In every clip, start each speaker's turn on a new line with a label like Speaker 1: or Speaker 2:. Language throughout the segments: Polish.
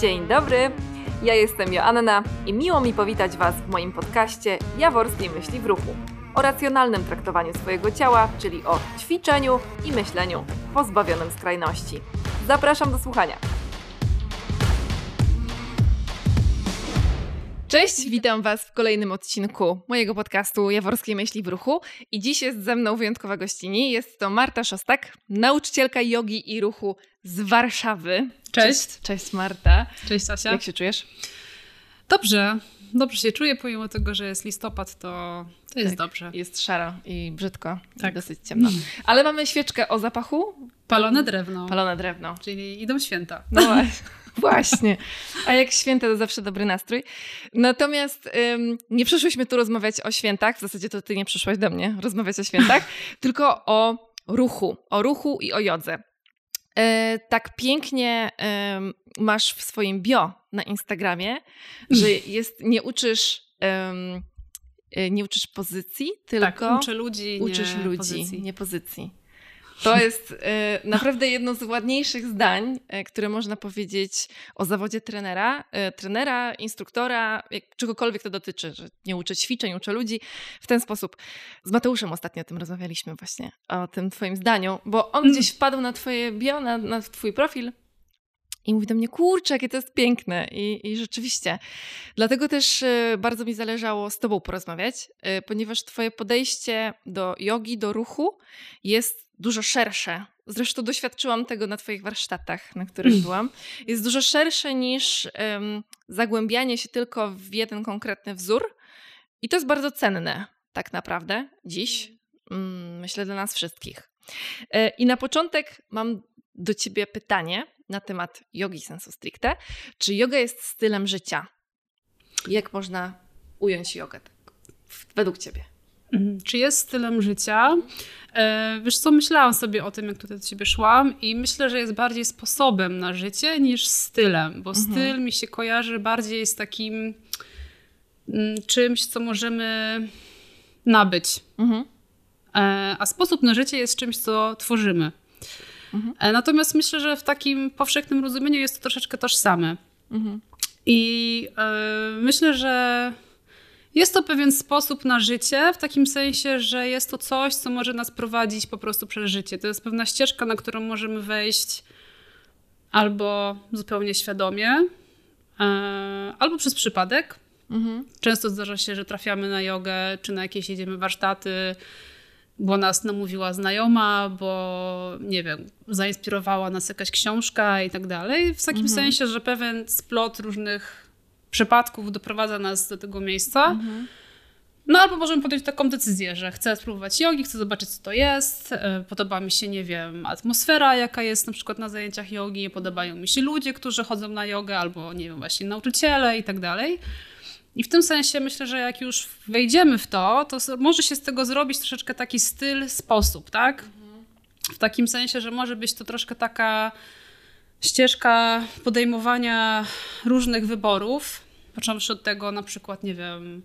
Speaker 1: Dzień dobry, ja jestem Joanna i miło mi powitać Was w moim podcaście Jaworskiej Myśli w Ruchu o racjonalnym traktowaniu swojego ciała, czyli o ćwiczeniu i myśleniu pozbawionym skrajności. Zapraszam do słuchania. Cześć, witam Was w kolejnym odcinku mojego podcastu Jaworskiej Myśli w Ruchu. I dziś jest ze mną wyjątkowa gościni. Jest to Marta Szostak, nauczycielka jogi i ruchu z Warszawy.
Speaker 2: Cześć.
Speaker 1: Cześć, Cześć Marta.
Speaker 2: Cześć Asia.
Speaker 1: Jak się czujesz?
Speaker 2: Dobrze. Dobrze się czuję, pomimo tego, że jest listopad, to, to jest
Speaker 1: Tak.
Speaker 2: dobrze.
Speaker 1: Jest szaro i brzydko,
Speaker 2: Tak.
Speaker 1: i dosyć ciemno. Ale mamy świeczkę o zapachu,
Speaker 2: Palone drewno,
Speaker 1: palone drewno.
Speaker 2: czyli idą święta.
Speaker 1: No właśnie. Właśnie. A jak święta, to zawsze dobry nastrój. Natomiast ym, nie przyszłyśmy tu rozmawiać o świętach, w zasadzie to ty nie przyszłaś do mnie rozmawiać o świętach, tylko o ruchu. O ruchu i o jodze. E, tak pięknie em, masz w swoim bio na Instagramie, że jest, nie uczysz, e, nie uczysz pozycji, tylko
Speaker 2: tak, uczę ludzi,
Speaker 1: uczysz
Speaker 2: nie
Speaker 1: ludzi,
Speaker 2: pozycji.
Speaker 1: nie pozycji. To jest e, naprawdę jedno z ładniejszych zdań, e, które można powiedzieć o zawodzie trenera, e, trenera, instruktora, jak, czegokolwiek to dotyczy, że nie uczę ćwiczeń, uczę ludzi w ten sposób. Z Mateuszem ostatnio o tym rozmawialiśmy właśnie, o tym twoim zdaniu, bo on
Speaker 2: Mm.
Speaker 1: gdzieś wpadł na twoje bio, na, na twój profil i mówi do mnie, kurczę, jakie to jest piękne. I, I rzeczywiście. Dlatego też e, bardzo mi zależało z Tobą porozmawiać, e, ponieważ Twoje podejście do jogi, do ruchu jest dużo szersze. Zresztą doświadczyłam tego na Twoich warsztatach, na których byłam. Jest dużo szersze niż em, zagłębianie się tylko w jeden konkretny wzór. I to jest bardzo cenne, tak naprawdę, dziś. Mm, myślę dla nas wszystkich. E, I na początek mam do Ciebie pytanie na temat jogi sensu stricte. Czy yoga jest stylem życia? Jak można ująć jogę tak, według Ciebie?
Speaker 2: Mhm. Czy jest stylem życia? E, wiesz co, myślałam sobie o tym, jak tutaj do ciebie szłam i myślę, że jest bardziej sposobem na życie niż stylem, bo
Speaker 1: Mhm.
Speaker 2: styl mi się kojarzy bardziej z takim mm, czymś, co możemy nabyć.
Speaker 1: Mhm.
Speaker 2: E, a sposób na życie jest czymś, co tworzymy.
Speaker 1: Mhm.
Speaker 2: Natomiast myślę, że w takim powszechnym rozumieniu jest to troszeczkę tożsame.
Speaker 1: Mhm.
Speaker 2: I e, myślę, że jest to pewien sposób na życie, w takim sensie, że jest to coś, co może nas prowadzić po prostu przez życie. To jest pewna ścieżka, na którą możemy wejść albo zupełnie świadomie, e, albo przez przypadek.
Speaker 1: Mhm.
Speaker 2: Często zdarza się, że trafiamy na jogę, czy na jakieś jedziemy warsztaty, bo nas namówiła znajoma, bo nie wiem, zainspirowała nas jakaś książka i tak dalej. W takim
Speaker 1: Mhm.
Speaker 2: sensie, że pewien splot różnych przypadków doprowadza nas do tego miejsca.
Speaker 1: Mhm.
Speaker 2: No albo możemy podjąć taką decyzję, że chcę spróbować jogi, chcę zobaczyć, co to jest. e, Podoba mi się, nie wiem, atmosfera, jaka jest na przykład na zajęciach jogi. Podobają mi się ludzie, którzy chodzą na jogę, albo nie wiem, właśnie nauczyciele i tak dalej. I w tym sensie myślę, że jak już wejdziemy w to, to może się z tego zrobić troszeczkę taki styl, sposób, tak? W takim sensie, że może być to troszkę taka ścieżka podejmowania różnych wyborów, począwszy od tego na przykład, nie wiem,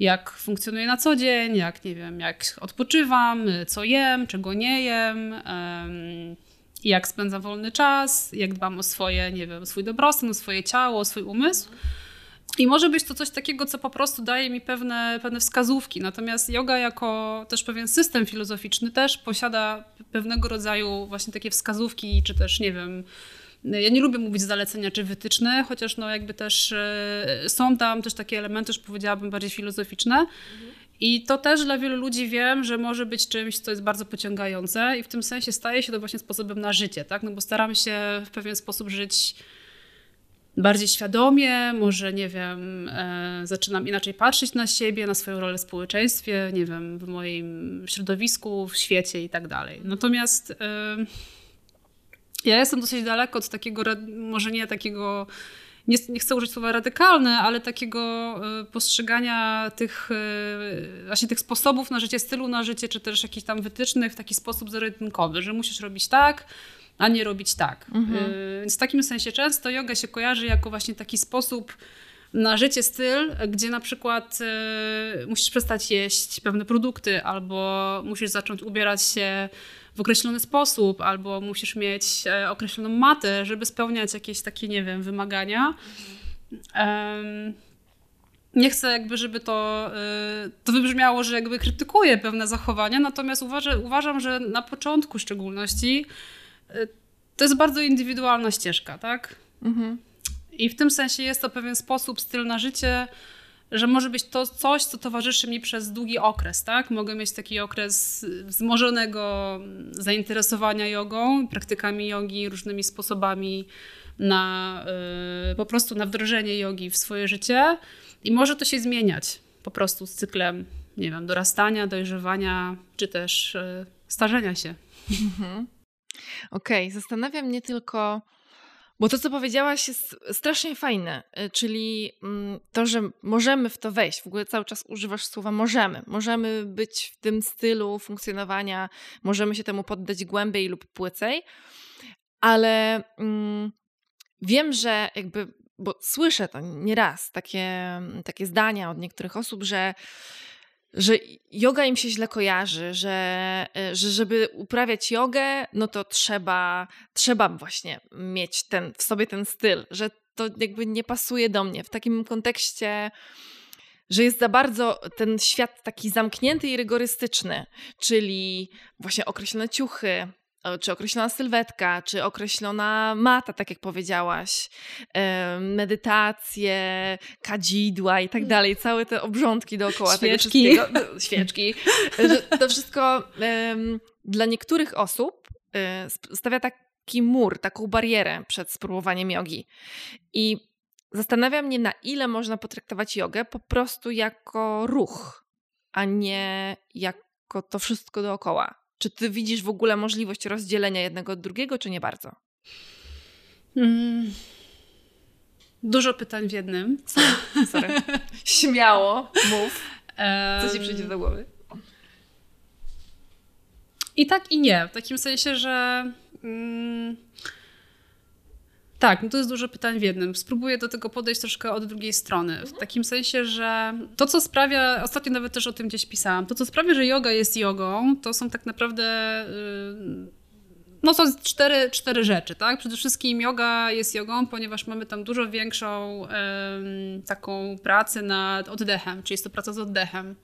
Speaker 2: jak funkcjonuję na co dzień, jak nie wiem, jak odpoczywam, co jem, czego nie jem, em, jak spędzam wolny czas, jak dbam o swoje, nie wiem, swój dobrostan, o swoje ciało, o swój umysł. I może być to coś takiego, co po prostu daje mi pewne, pewne wskazówki. Natomiast yoga jako też pewien system filozoficzny też posiada pewnego rodzaju właśnie takie wskazówki, czy też nie wiem. Ja nie lubię mówić zalecenia czy wytyczne, chociaż no jakby też e, są tam też takie elementy, już powiedziałabym bardziej filozoficzne. I to też dla wielu ludzi wiem, że może być czymś, co jest bardzo pociągające i w tym sensie staje się to właśnie sposobem na życie, tak? No bo staramy się w pewien sposób żyć bardziej świadomie, może nie wiem, e, zaczynam inaczej patrzeć na siebie, na swoją rolę w społeczeństwie, nie wiem, w moim środowisku, w świecie i tak dalej. Natomiast e, ja jestem dosyć daleko od takiego, może nie takiego, nie, nie chcę użyć słowa radykalne, ale takiego e, postrzegania tych e, właśnie tych sposobów na życie, stylu na życie, czy też jakichś tam wytycznych w taki sposób zero-jedynkowy, że musisz robić tak, a nie robić tak.
Speaker 1: Mhm.
Speaker 2: Y, Więc w takim sensie często yoga się kojarzy jako właśnie taki sposób na życie styl, gdzie na przykład y, musisz przestać jeść pewne produkty, albo musisz zacząć ubierać się w określony sposób, albo musisz mieć e, określoną matę, żeby spełniać jakieś takie, nie wiem, wymagania. Um, nie chcę jakby, żeby to, y, to wybrzmiało, że jakby krytykuję pewne zachowania, natomiast uważa, uważam, że na początku w szczególności to jest bardzo indywidualna ścieżka, tak? Mhm. I w tym sensie jest to pewien sposób, styl na życie, że może być to coś, co towarzyszy mi przez długi okres, tak? Mogę mieć taki okres wzmożonego zainteresowania jogą, praktykami jogi, różnymi sposobami na y, po prostu na wdrożenie jogi w swoje życie i może to się zmieniać po prostu z cyklem, nie wiem, dorastania, dojrzewania, czy też y, starzenia się. Mhm.
Speaker 1: Okej, okay. zastanawiam mnie tylko, bo to, co powiedziałaś, jest strasznie fajne, y, czyli mm, to, że możemy w to wejść. W ogóle cały czas używasz słowa możemy. Możemy być w tym stylu funkcjonowania, możemy się temu poddać głębiej lub płycej, ale mm, wiem, że jakby, bo słyszę to nieraz, takie, takie zdania od niektórych osób, że że yoga im się źle kojarzy, że, e, że żeby uprawiać jogę, no to trzeba, trzeba właśnie mieć ten, w sobie ten styl, że to jakby nie pasuje do mnie. W takim kontekście, że jest za bardzo ten świat taki zamknięty i rygorystyczny, czyli właśnie określone ciuchy, czy określona sylwetka, czy określona mata, tak jak powiedziałaś, medytacje, kadzidła i tak mm. dalej, całe te obrządki dookoła
Speaker 2: Świeczki.
Speaker 1: tego wszystkiego. Świeczki. to wszystko dla niektórych osób e, stawia taki mur, taką barierę przed spróbowaniem jogi. I zastanawia mnie, na ile można potraktować jogę po prostu jako ruch, a nie jako to wszystko dookoła. Czy ty widzisz w ogóle możliwość rozdzielenia jednego od drugiego, czy nie bardzo? Mm.
Speaker 2: Dużo pytań w jednym.
Speaker 1: Sorry. Sorry. Śmiało, mów. Co ci przyjdzie do głowy?
Speaker 2: I tak i nie. W takim sensie, że. Mm, tak, no to jest dużo pytań w jednym. Spróbuję do tego podejść troszkę od drugiej strony. W takim sensie, że to, co sprawia, ostatnio nawet też o tym gdzieś pisałam, to, co sprawia, że yoga jest jogą, to są tak naprawdę. Yy, no to cztery, cztery rzeczy, tak? Przede wszystkim yoga jest jogą, ponieważ mamy tam dużo większą yy, taką pracę nad oddechem, czyli jest to praca z oddechem.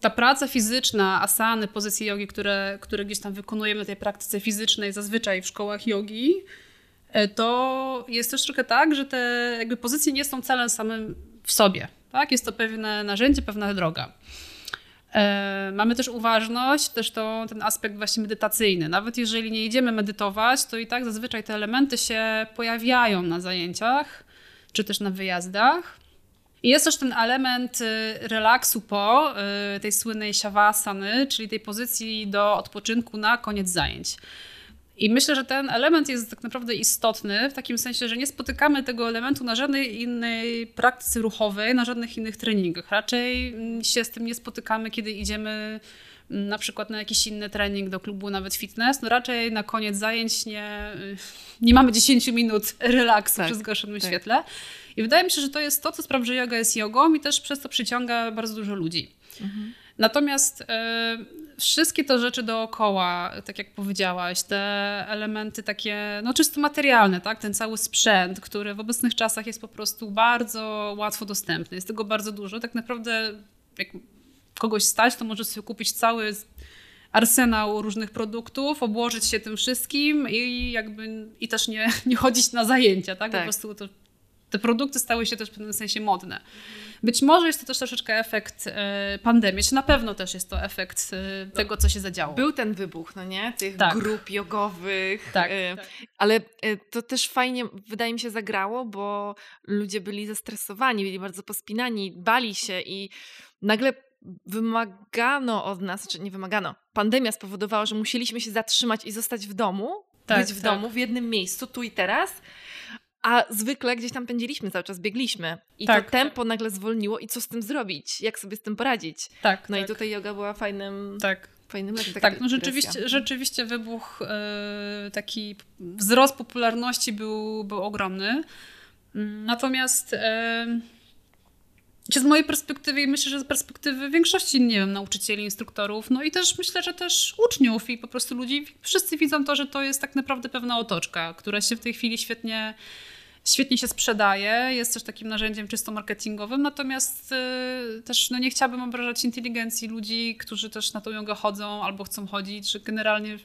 Speaker 2: Ta praca fizyczna, asany, pozycje jogi, które, które gdzieś tam wykonujemy w tej praktyce fizycznej, zazwyczaj w szkołach jogi, to jest też trochę tak, że te jakby pozycje nie są celem samym w sobie. Tak? Jest to pewne narzędzie, pewna droga. E, mamy też uważność, też to, ten aspekt właśnie medytacyjny. Nawet jeżeli nie idziemy medytować, to i tak zazwyczaj te elementy się pojawiają na zajęciach, czy też na wyjazdach. I jest też ten element y, relaksu po y, tej słynnej siawasany, czyli tej pozycji do odpoczynku na koniec zajęć. I myślę, że ten element jest tak naprawdę istotny w takim sensie, że nie spotykamy tego elementu na żadnej innej praktyce ruchowej, na żadnych innych treningach. Raczej mm, się z tym nie spotykamy, kiedy idziemy mm, na przykład na jakiś inny trening do klubu, nawet fitness. No raczej na koniec zajęć nie, nie mamy 10 minut relaksu tak, przy zgaszonym tak. świetle. I wydaje mi się, że to jest to, co sprawia, że yoga jest jogą i też przez to przyciąga bardzo dużo ludzi. Mhm. Natomiast y, wszystkie te rzeczy dookoła, tak jak powiedziałaś, te elementy takie, no czysto materialne, tak? Ten cały sprzęt, który w obecnych czasach jest po prostu bardzo łatwo dostępny. Jest tego bardzo dużo. Tak naprawdę, jak kogoś stać, to może sobie kupić cały arsenał różnych produktów, obłożyć się tym wszystkim i jakby i też nie, nie chodzić na zajęcia, tak? tak. Po prostu to, te produkty stały się też w pewnym sensie modne. Być może jest to też troszeczkę efekt e, pandemii, czy na pewno też jest to efekt e, tego, co się zadziało.
Speaker 1: Był ten wybuch, no nie? Tych tak. grup jogowych. Tak, e, tak. Ale to też fajnie, wydaje mi się, zagrało, bo ludzie byli zestresowani, byli bardzo pospinani, bali się i nagle wymagano od nas, czy nie wymagano, pandemia spowodowała, że musieliśmy się zatrzymać i zostać w domu, tak, być w tak. domu, w jednym miejscu, tu i teraz. A zwykle gdzieś tam pędziliśmy, cały czas biegliśmy. I tak, to tempo tak. nagle zwolniło i co z tym zrobić? Jak sobie z tym poradzić? Tak. No tak. i tutaj yoga była fajnym... Tak. Fajnym
Speaker 2: lekiem, tak, no rzeczywiście, rzeczywiście wybuch, yy, taki wzrost popularności był, był ogromny. Natomiast czy z mojej perspektywy i myślę, że z perspektywy większości, nie wiem, nauczycieli, instruktorów, no i też myślę, że też uczniów i po prostu ludzi, wszyscy widzą to, że to jest tak naprawdę pewna otoczka, która się w tej chwili świetnie świetnie się sprzedaje, jest też takim narzędziem czysto marketingowym, natomiast y, też no, nie chciałabym obrażać inteligencji ludzi, którzy też na tą jogę chodzą albo chcą chodzić, generalnie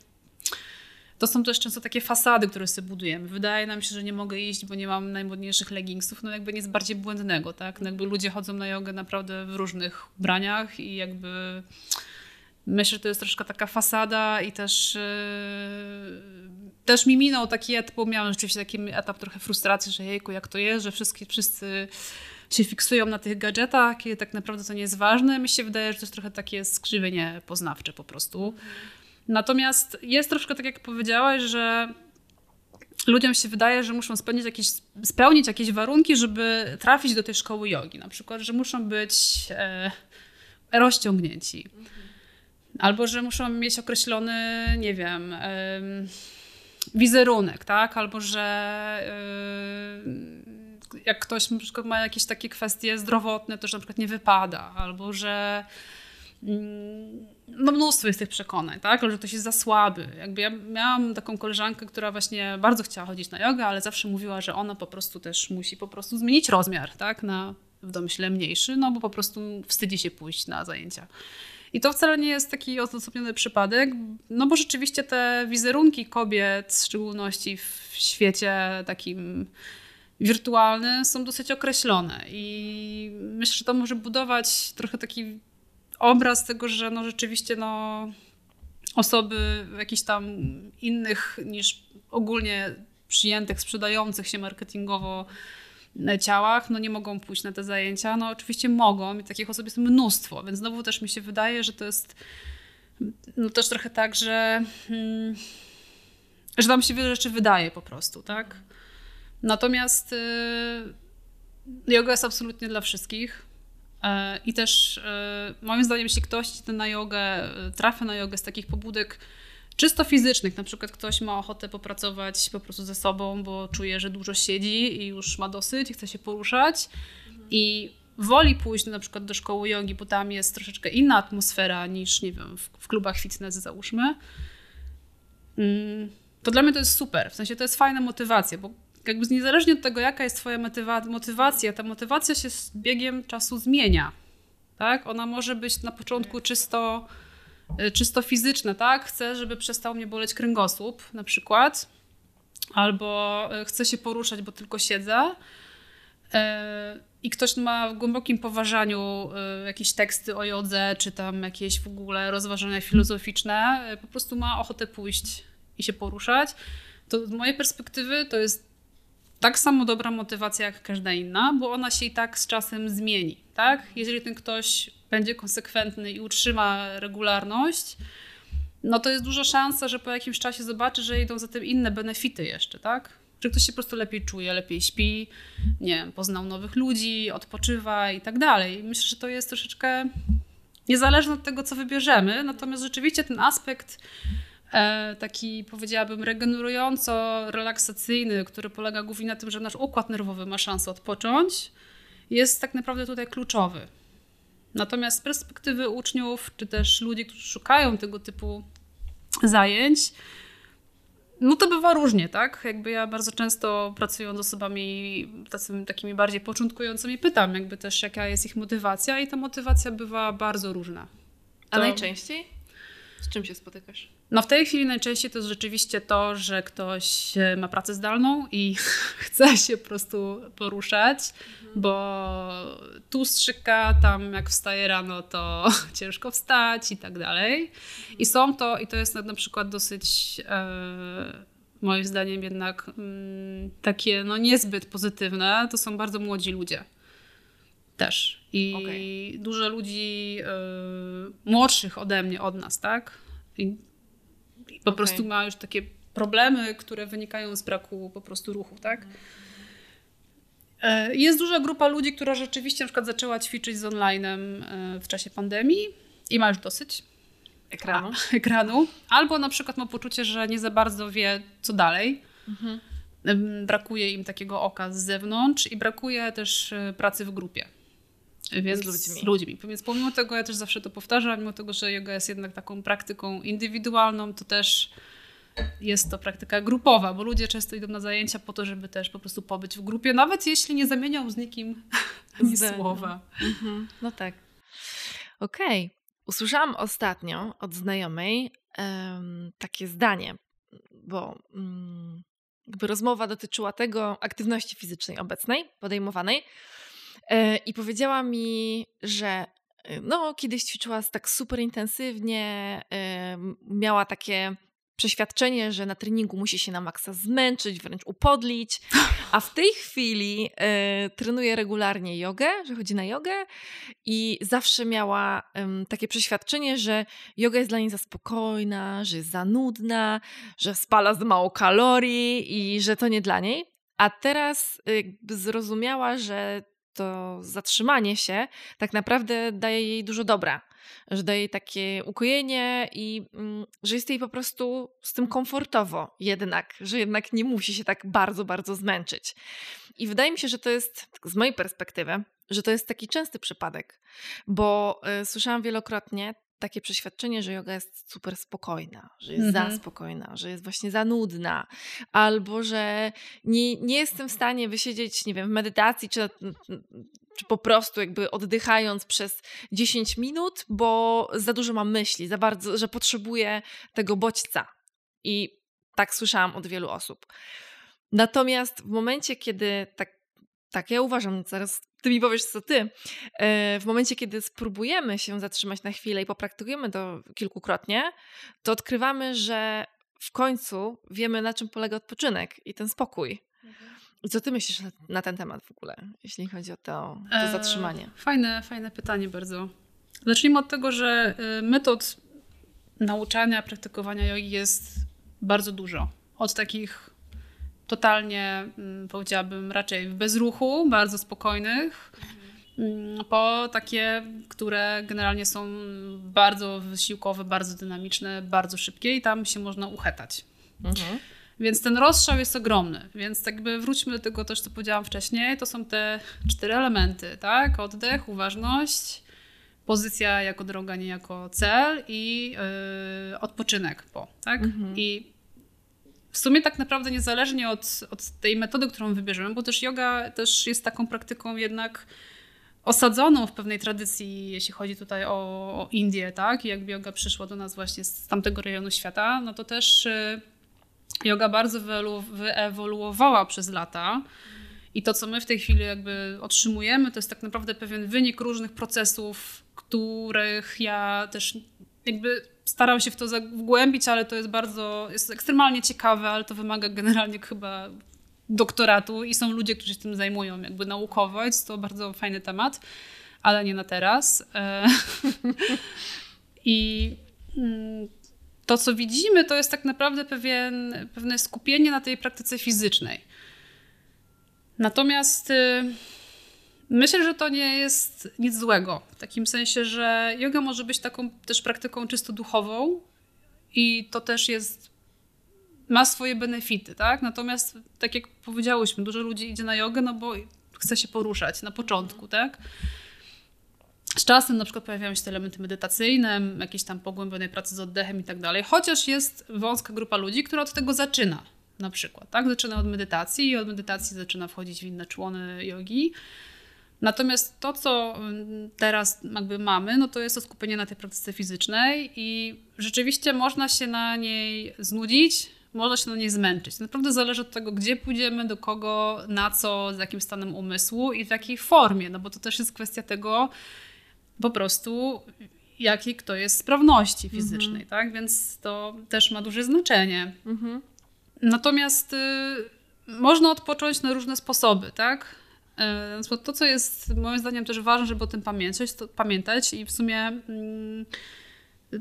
Speaker 2: to są też często takie fasady, które sobie budujemy. Wydaje nam się, że nie mogę iść, bo nie mam najmodniejszych legingsów. No jakby nic bardziej błędnego, tak? No jakby ludzie chodzą na jogę naprawdę w różnych ubraniach i jakby myślę, że to jest troszkę taka fasada i też yy, też mi minął taki etap, bo miałam rzeczywiście taki etap trochę frustracji, że jejku, jak to jest, że wszyscy, wszyscy się fiksują na tych gadżetach, kiedy tak naprawdę to nie jest ważne. Mi się wydaje, że to jest trochę takie skrzywienie poznawcze po prostu. Natomiast jest troszkę tak, jak powiedziałaś, że ludziom się wydaje, że muszą spełnić jakieś, spełnić jakieś warunki, żeby trafić do tej szkoły jogi. Na przykład, że muszą być e, rozciągnięci. Albo, że muszą mieć określony, nie wiem, wizerunek, tak? Albo, że jak ktoś na przykład ma jakieś takie kwestie zdrowotne, to że na przykład nie wypada. Albo, że Mm, no mnóstwo jest tych przekonań, tak? że ktoś jest za słaby. Jakby ja miałam taką koleżankę, która właśnie bardzo chciała chodzić na jogę, ale zawsze mówiła, że ona po prostu też musi po prostu zmienić rozmiar, tak? Na w domyśle mniejszy, no bo po prostu wstydzi się pójść na zajęcia. I to wcale nie jest taki odosobniony przypadek, no bo rzeczywiście te wizerunki kobiet, w szczególności w świecie takim wirtualnym, są dosyć określone. I myślę, że to może budować trochę taki obraz tego, że no rzeczywiście no, osoby jakichś tam innych niż ogólnie przyjętych, sprzedających się marketingowo ciałach, no nie mogą pójść na te zajęcia. No oczywiście mogą i takich osób jest mnóstwo, więc znowu też mi się wydaje, że to jest no też trochę tak, że, hmm, że tam się wiele rzeczy wydaje po prostu, tak? Natomiast y, yoga jest absolutnie dla wszystkich. E, I też e, moim zdaniem, jeśli ktoś na jogę, e, trafia na jogę z takich pobudek czysto fizycznych, na przykład ktoś ma ochotę popracować po prostu ze sobą, bo czuje, że dużo siedzi i już ma dosyć i chce się poruszać mhm. i woli pójść na przykład do szkoły jogi, bo tam jest troszeczkę inna atmosfera niż, nie wiem, w, w klubach fitness załóżmy, mm, to dla mnie to jest super. W sensie to jest fajna motywacja, bo jakby niezależnie od tego, jaka jest twoja motywa motywacja, ta motywacja się z biegiem czasu zmienia. Tak? Ona może być na początku czysto, czysto fizyczna, tak? Chcę, żeby przestał mnie boleć kręgosłup na przykład, albo y, chcę się poruszać, bo tylko siedzę. Y, I ktoś ma w głębokim poważaniu jakieś teksty o jodze, czy tam jakieś w ogóle rozważania filozoficzne, po prostu ma ochotę pójść i się poruszać. To z mojej perspektywy to jest tak samo dobra motywacja jak każda inna, bo ona się i tak z czasem zmieni. Tak? Jeżeli ten ktoś będzie konsekwentny i utrzyma regularność, no to jest duża szansa, że po jakimś czasie zobaczy, że idą za tym inne benefity jeszcze, tak? Że ktoś się po prostu lepiej czuje, lepiej śpi, nie wiem, poznał nowych ludzi, odpoczywa i tak dalej. Myślę, że to jest troszeczkę niezależne od tego, co wybierzemy, natomiast rzeczywiście ten aspekt taki powiedziałabym regenerująco-relaksacyjny, który polega głównie na tym, że nasz układ nerwowy ma szansę odpocząć, jest tak naprawdę tutaj kluczowy. Natomiast z perspektywy uczniów, czy też ludzi, którzy szukają tego typu zajęć, no to bywa różnie, tak? Jakby ja bardzo często pracując z osobami tacy, takimi bardziej początkującymi pytam jakby też jaka jest ich motywacja i ta motywacja bywa bardzo różna.
Speaker 1: To... A najczęściej? Z czym się spotykasz?
Speaker 2: No w tej chwili najczęściej to jest rzeczywiście to, że ktoś e, ma pracę zdalną i chce się po prostu poruszać, mhm. bo tu strzyka, tam jak wstaje rano, to ciężko wstać i tak dalej. I są to, i to jest na, przykład dosyć e, moim zdaniem jednak mm, takie no niezbyt pozytywne, to są bardzo młodzi ludzie. Też. I okay. dużo ludzi y, młodszych ode mnie, od nas, tak? I po okay. prostu ma już takie problemy, które wynikają z braku po prostu ruchu, tak? E, jest duża grupa ludzi, która rzeczywiście na przykład zaczęła ćwiczyć z online'em e, w czasie pandemii i ma już dosyć
Speaker 1: ekranu.
Speaker 2: A, ekranu. Albo na przykład ma poczucie, że nie za bardzo wie, co dalej. Mhm. brakuje im takiego oka z zewnątrz i brakuje też e, pracy w grupie. Więc
Speaker 1: z ludźmi.
Speaker 2: Z ludźmi. Więc pomimo tego, ja też zawsze to powtarzam, mimo tego, że yoga jest jednak taką praktyką indywidualną, to też jest to praktyka grupowa, bo ludzie często idą na zajęcia po to, żeby też po prostu pobyć w grupie, nawet jeśli nie zamienią z nikim ani słowa.
Speaker 1: Mhm. No tak. Okej. Okay. Usłyszałam ostatnio od znajomej um, takie zdanie, bo um, jakby rozmowa dotyczyła tego aktywności fizycznej obecnej, podejmowanej. E, I powiedziała mi, że e, no, kiedyś ćwiczyła tak super intensywnie, e, miała takie przeświadczenie, że na treningu musi się na maksa zmęczyć, wręcz upodlić, a w tej chwili trenuje regularnie jogę, że chodzi na jogę i zawsze miała takie przeświadczenie, że yoga jest dla niej za spokojna, że jest za nudna, że spala za mało kalorii i że to nie dla niej. A teraz zrozumiała, że to zatrzymanie się tak naprawdę daje jej dużo dobra że daje jej takie ukojenie i mm, że jest jej po prostu z tym komfortowo jednak, że jednak nie musi się tak bardzo, bardzo zmęczyć. I wydaje mi się, że to jest, z mojej perspektywy, że to jest taki częsty przypadek, bo y, słyszałam wielokrotnie takie przeświadczenie, że yoga jest super spokojna, że jest za mhm. spokojna, że jest właśnie za nudna, albo że nie, nie jestem w stanie wysiedzieć, nie wiem, w medytacji, czy, czy po prostu jakby oddychając przez 10 minut, bo za dużo mam myśli, za bardzo, że potrzebuję tego bodźca. I tak słyszałam od wielu osób. Natomiast w momencie, kiedy tak, tak ja uważam, zaraz ty mi powiesz, co ty. E, w momencie, kiedy spróbujemy się zatrzymać na chwilę i popraktykujemy to kilkukrotnie, to odkrywamy, że w końcu wiemy, na czym polega odpoczynek i ten spokój. Mhm. I co ty myślisz na ten temat w ogóle, jeśli chodzi o to, to e, zatrzymanie?
Speaker 2: fajne, fajne pytanie bardzo. Zacznijmy od tego, że y, metod nauczania, praktykowania jogi jest bardzo dużo. Od takich totalnie, mm, powiedziałabym, raczej w bezruchu, bardzo spokojnych, mm, po takie, które generalnie są bardzo wysiłkowe, bardzo dynamiczne, bardzo szybkie i tam się można uchetać. Mhm. Więc ten rozstrzał jest ogromny. Więc jakby wróćmy do tego też, co powiedziałam wcześniej. To są te cztery elementy, tak? Oddech, uważność, pozycja jako droga, nie jako cel i yy, odpoczynek po, tak? Mhm. I w sumie tak naprawdę niezależnie od, od tej metody, którą wybierzemy, bo też yoga też jest taką praktyką jednak osadzoną w pewnej tradycji, jeśli chodzi tutaj o, o Indię, tak? I jakby yoga przyszła do nas właśnie z tamtego rejonu świata, no to też y, yoga bardzo wyewoluowała przez lata. I to, co my w tej chwili jakby otrzymujemy, to jest tak naprawdę pewien wynik różnych procesów, których ja też jakby starał się w to zagłębić, ale to jest bardzo, jest ekstremalnie ciekawe, ale to wymaga generalnie chyba doktoratu i są ludzie, którzy się tym zajmują jakby naukowo, jest to bardzo fajny temat, ale nie na teraz. E, I mm, to, co widzimy, to jest tak naprawdę pewien, pewne skupienie na tej praktyce fizycznej. Natomiast y, Myślę, że to nie jest nic złego. W takim sensie, że yoga może być taką też praktyką czysto duchową i to też jest ma swoje benefity, tak? Natomiast tak jak powiedziałyśmy, dużo ludzi idzie na jogę, no bo chce się poruszać na początku, tak? Z czasem na przykład pojawiają się te elementy medytacyjne, jakieś tam pogłębionej pracy z oddechem i tak dalej, chociaż jest wąska grupa ludzi, która od tego zaczyna na przykład, tak? Zaczyna od medytacji i od medytacji zaczyna wchodzić w inne człony jogi. Natomiast to, co mm, teraz jakby mamy, no to jest to skupienie na tej praktyce fizycznej i rzeczywiście można się na niej znudzić, można się na niej zmęczyć. Naprawdę zależy od tego, gdzie pójdziemy, do kogo, na co, z jakim stanem umysłu i w jakiej formie, no bo to też jest kwestia tego po prostu, jakiej kto jest sprawności mhm. fizycznej, mhm. tak? Więc to też ma duże znaczenie. Mhm. Natomiast y, można odpocząć na różne sposoby, tak? To, co jest moim zdaniem też ważne, żeby o tym pamiętać, to, pamiętać i w sumie mm,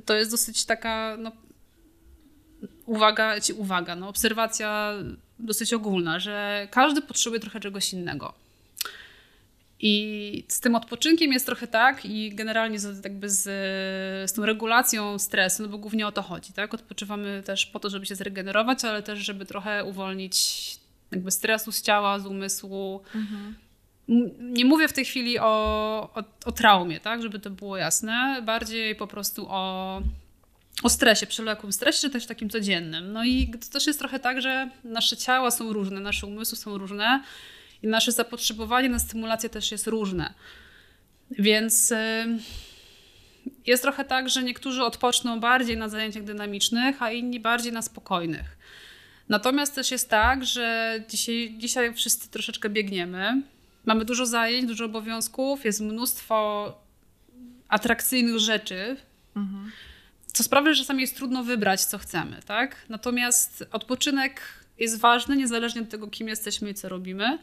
Speaker 2: to jest dosyć taka no, uwaga, ci uwaga, no, obserwacja dosyć ogólna, że każdy potrzebuje trochę czegoś innego. I z tym odpoczynkiem jest trochę tak i generalnie z, jakby z, z tą regulacją stresu, no bo głównie o to chodzi, tak? Odpoczywamy też po to, żeby się zregenerować, ale też, żeby trochę uwolnić jakby stresu z ciała, z umysłu. Mhm. Nie mówię w tej chwili o, o, o traumie, tak, żeby to było jasne, bardziej po prostu o, o stresie, przewlekłym stresie, czy też takim codziennym. No i to też jest trochę tak, że nasze ciała są różne, nasze umysły są różne i nasze zapotrzebowanie na stymulację też jest różne. Więc jest trochę tak, że niektórzy odpoczną bardziej na zajęciach dynamicznych, a inni bardziej na spokojnych. Natomiast też jest tak, że dzisiaj, dzisiaj wszyscy troszeczkę biegniemy. Mamy dużo zajęć, dużo obowiązków, jest mnóstwo atrakcyjnych rzeczy, mhm. co sprawia, że czasami jest trudno wybrać, co chcemy. Tak? Natomiast odpoczynek jest ważny, niezależnie od tego, kim jesteśmy i co robimy.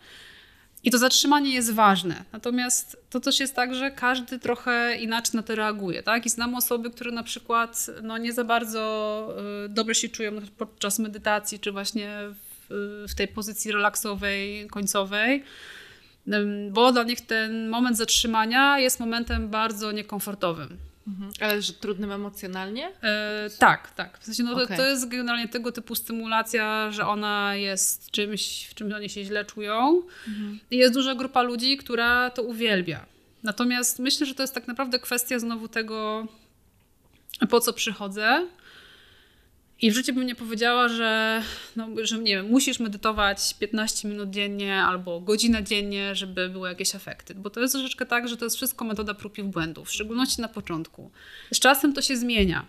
Speaker 2: I to zatrzymanie jest ważne. Natomiast to też jest tak, że każdy trochę inaczej na to reaguje. Tak? I znam osoby, które na przykład no, nie za bardzo y, dobrze się czują podczas medytacji, czy właśnie w, w tej pozycji relaksowej, końcowej bo dla nich ten moment zatrzymania jest momentem bardzo niekomfortowym.
Speaker 1: Mhm. Ale że trudnym emocjonalnie?
Speaker 2: E, tak, tak. W sensie, no, okay. to, to jest generalnie tego typu stymulacja, że ona jest czymś, w czym oni się źle czują. Mhm. I jest duża grupa ludzi, która to uwielbia. Natomiast myślę, że to jest tak naprawdę kwestia znowu tego, po co przychodzę. I w życiu bym nie powiedziała, że, no, że nie wiem, musisz medytować 15 minut dziennie albo godzinę dziennie, żeby były jakieś efekty. Bo to jest troszeczkę tak, że to jest wszystko metoda prób i błędów, w szczególności na początku. Z czasem to się zmienia.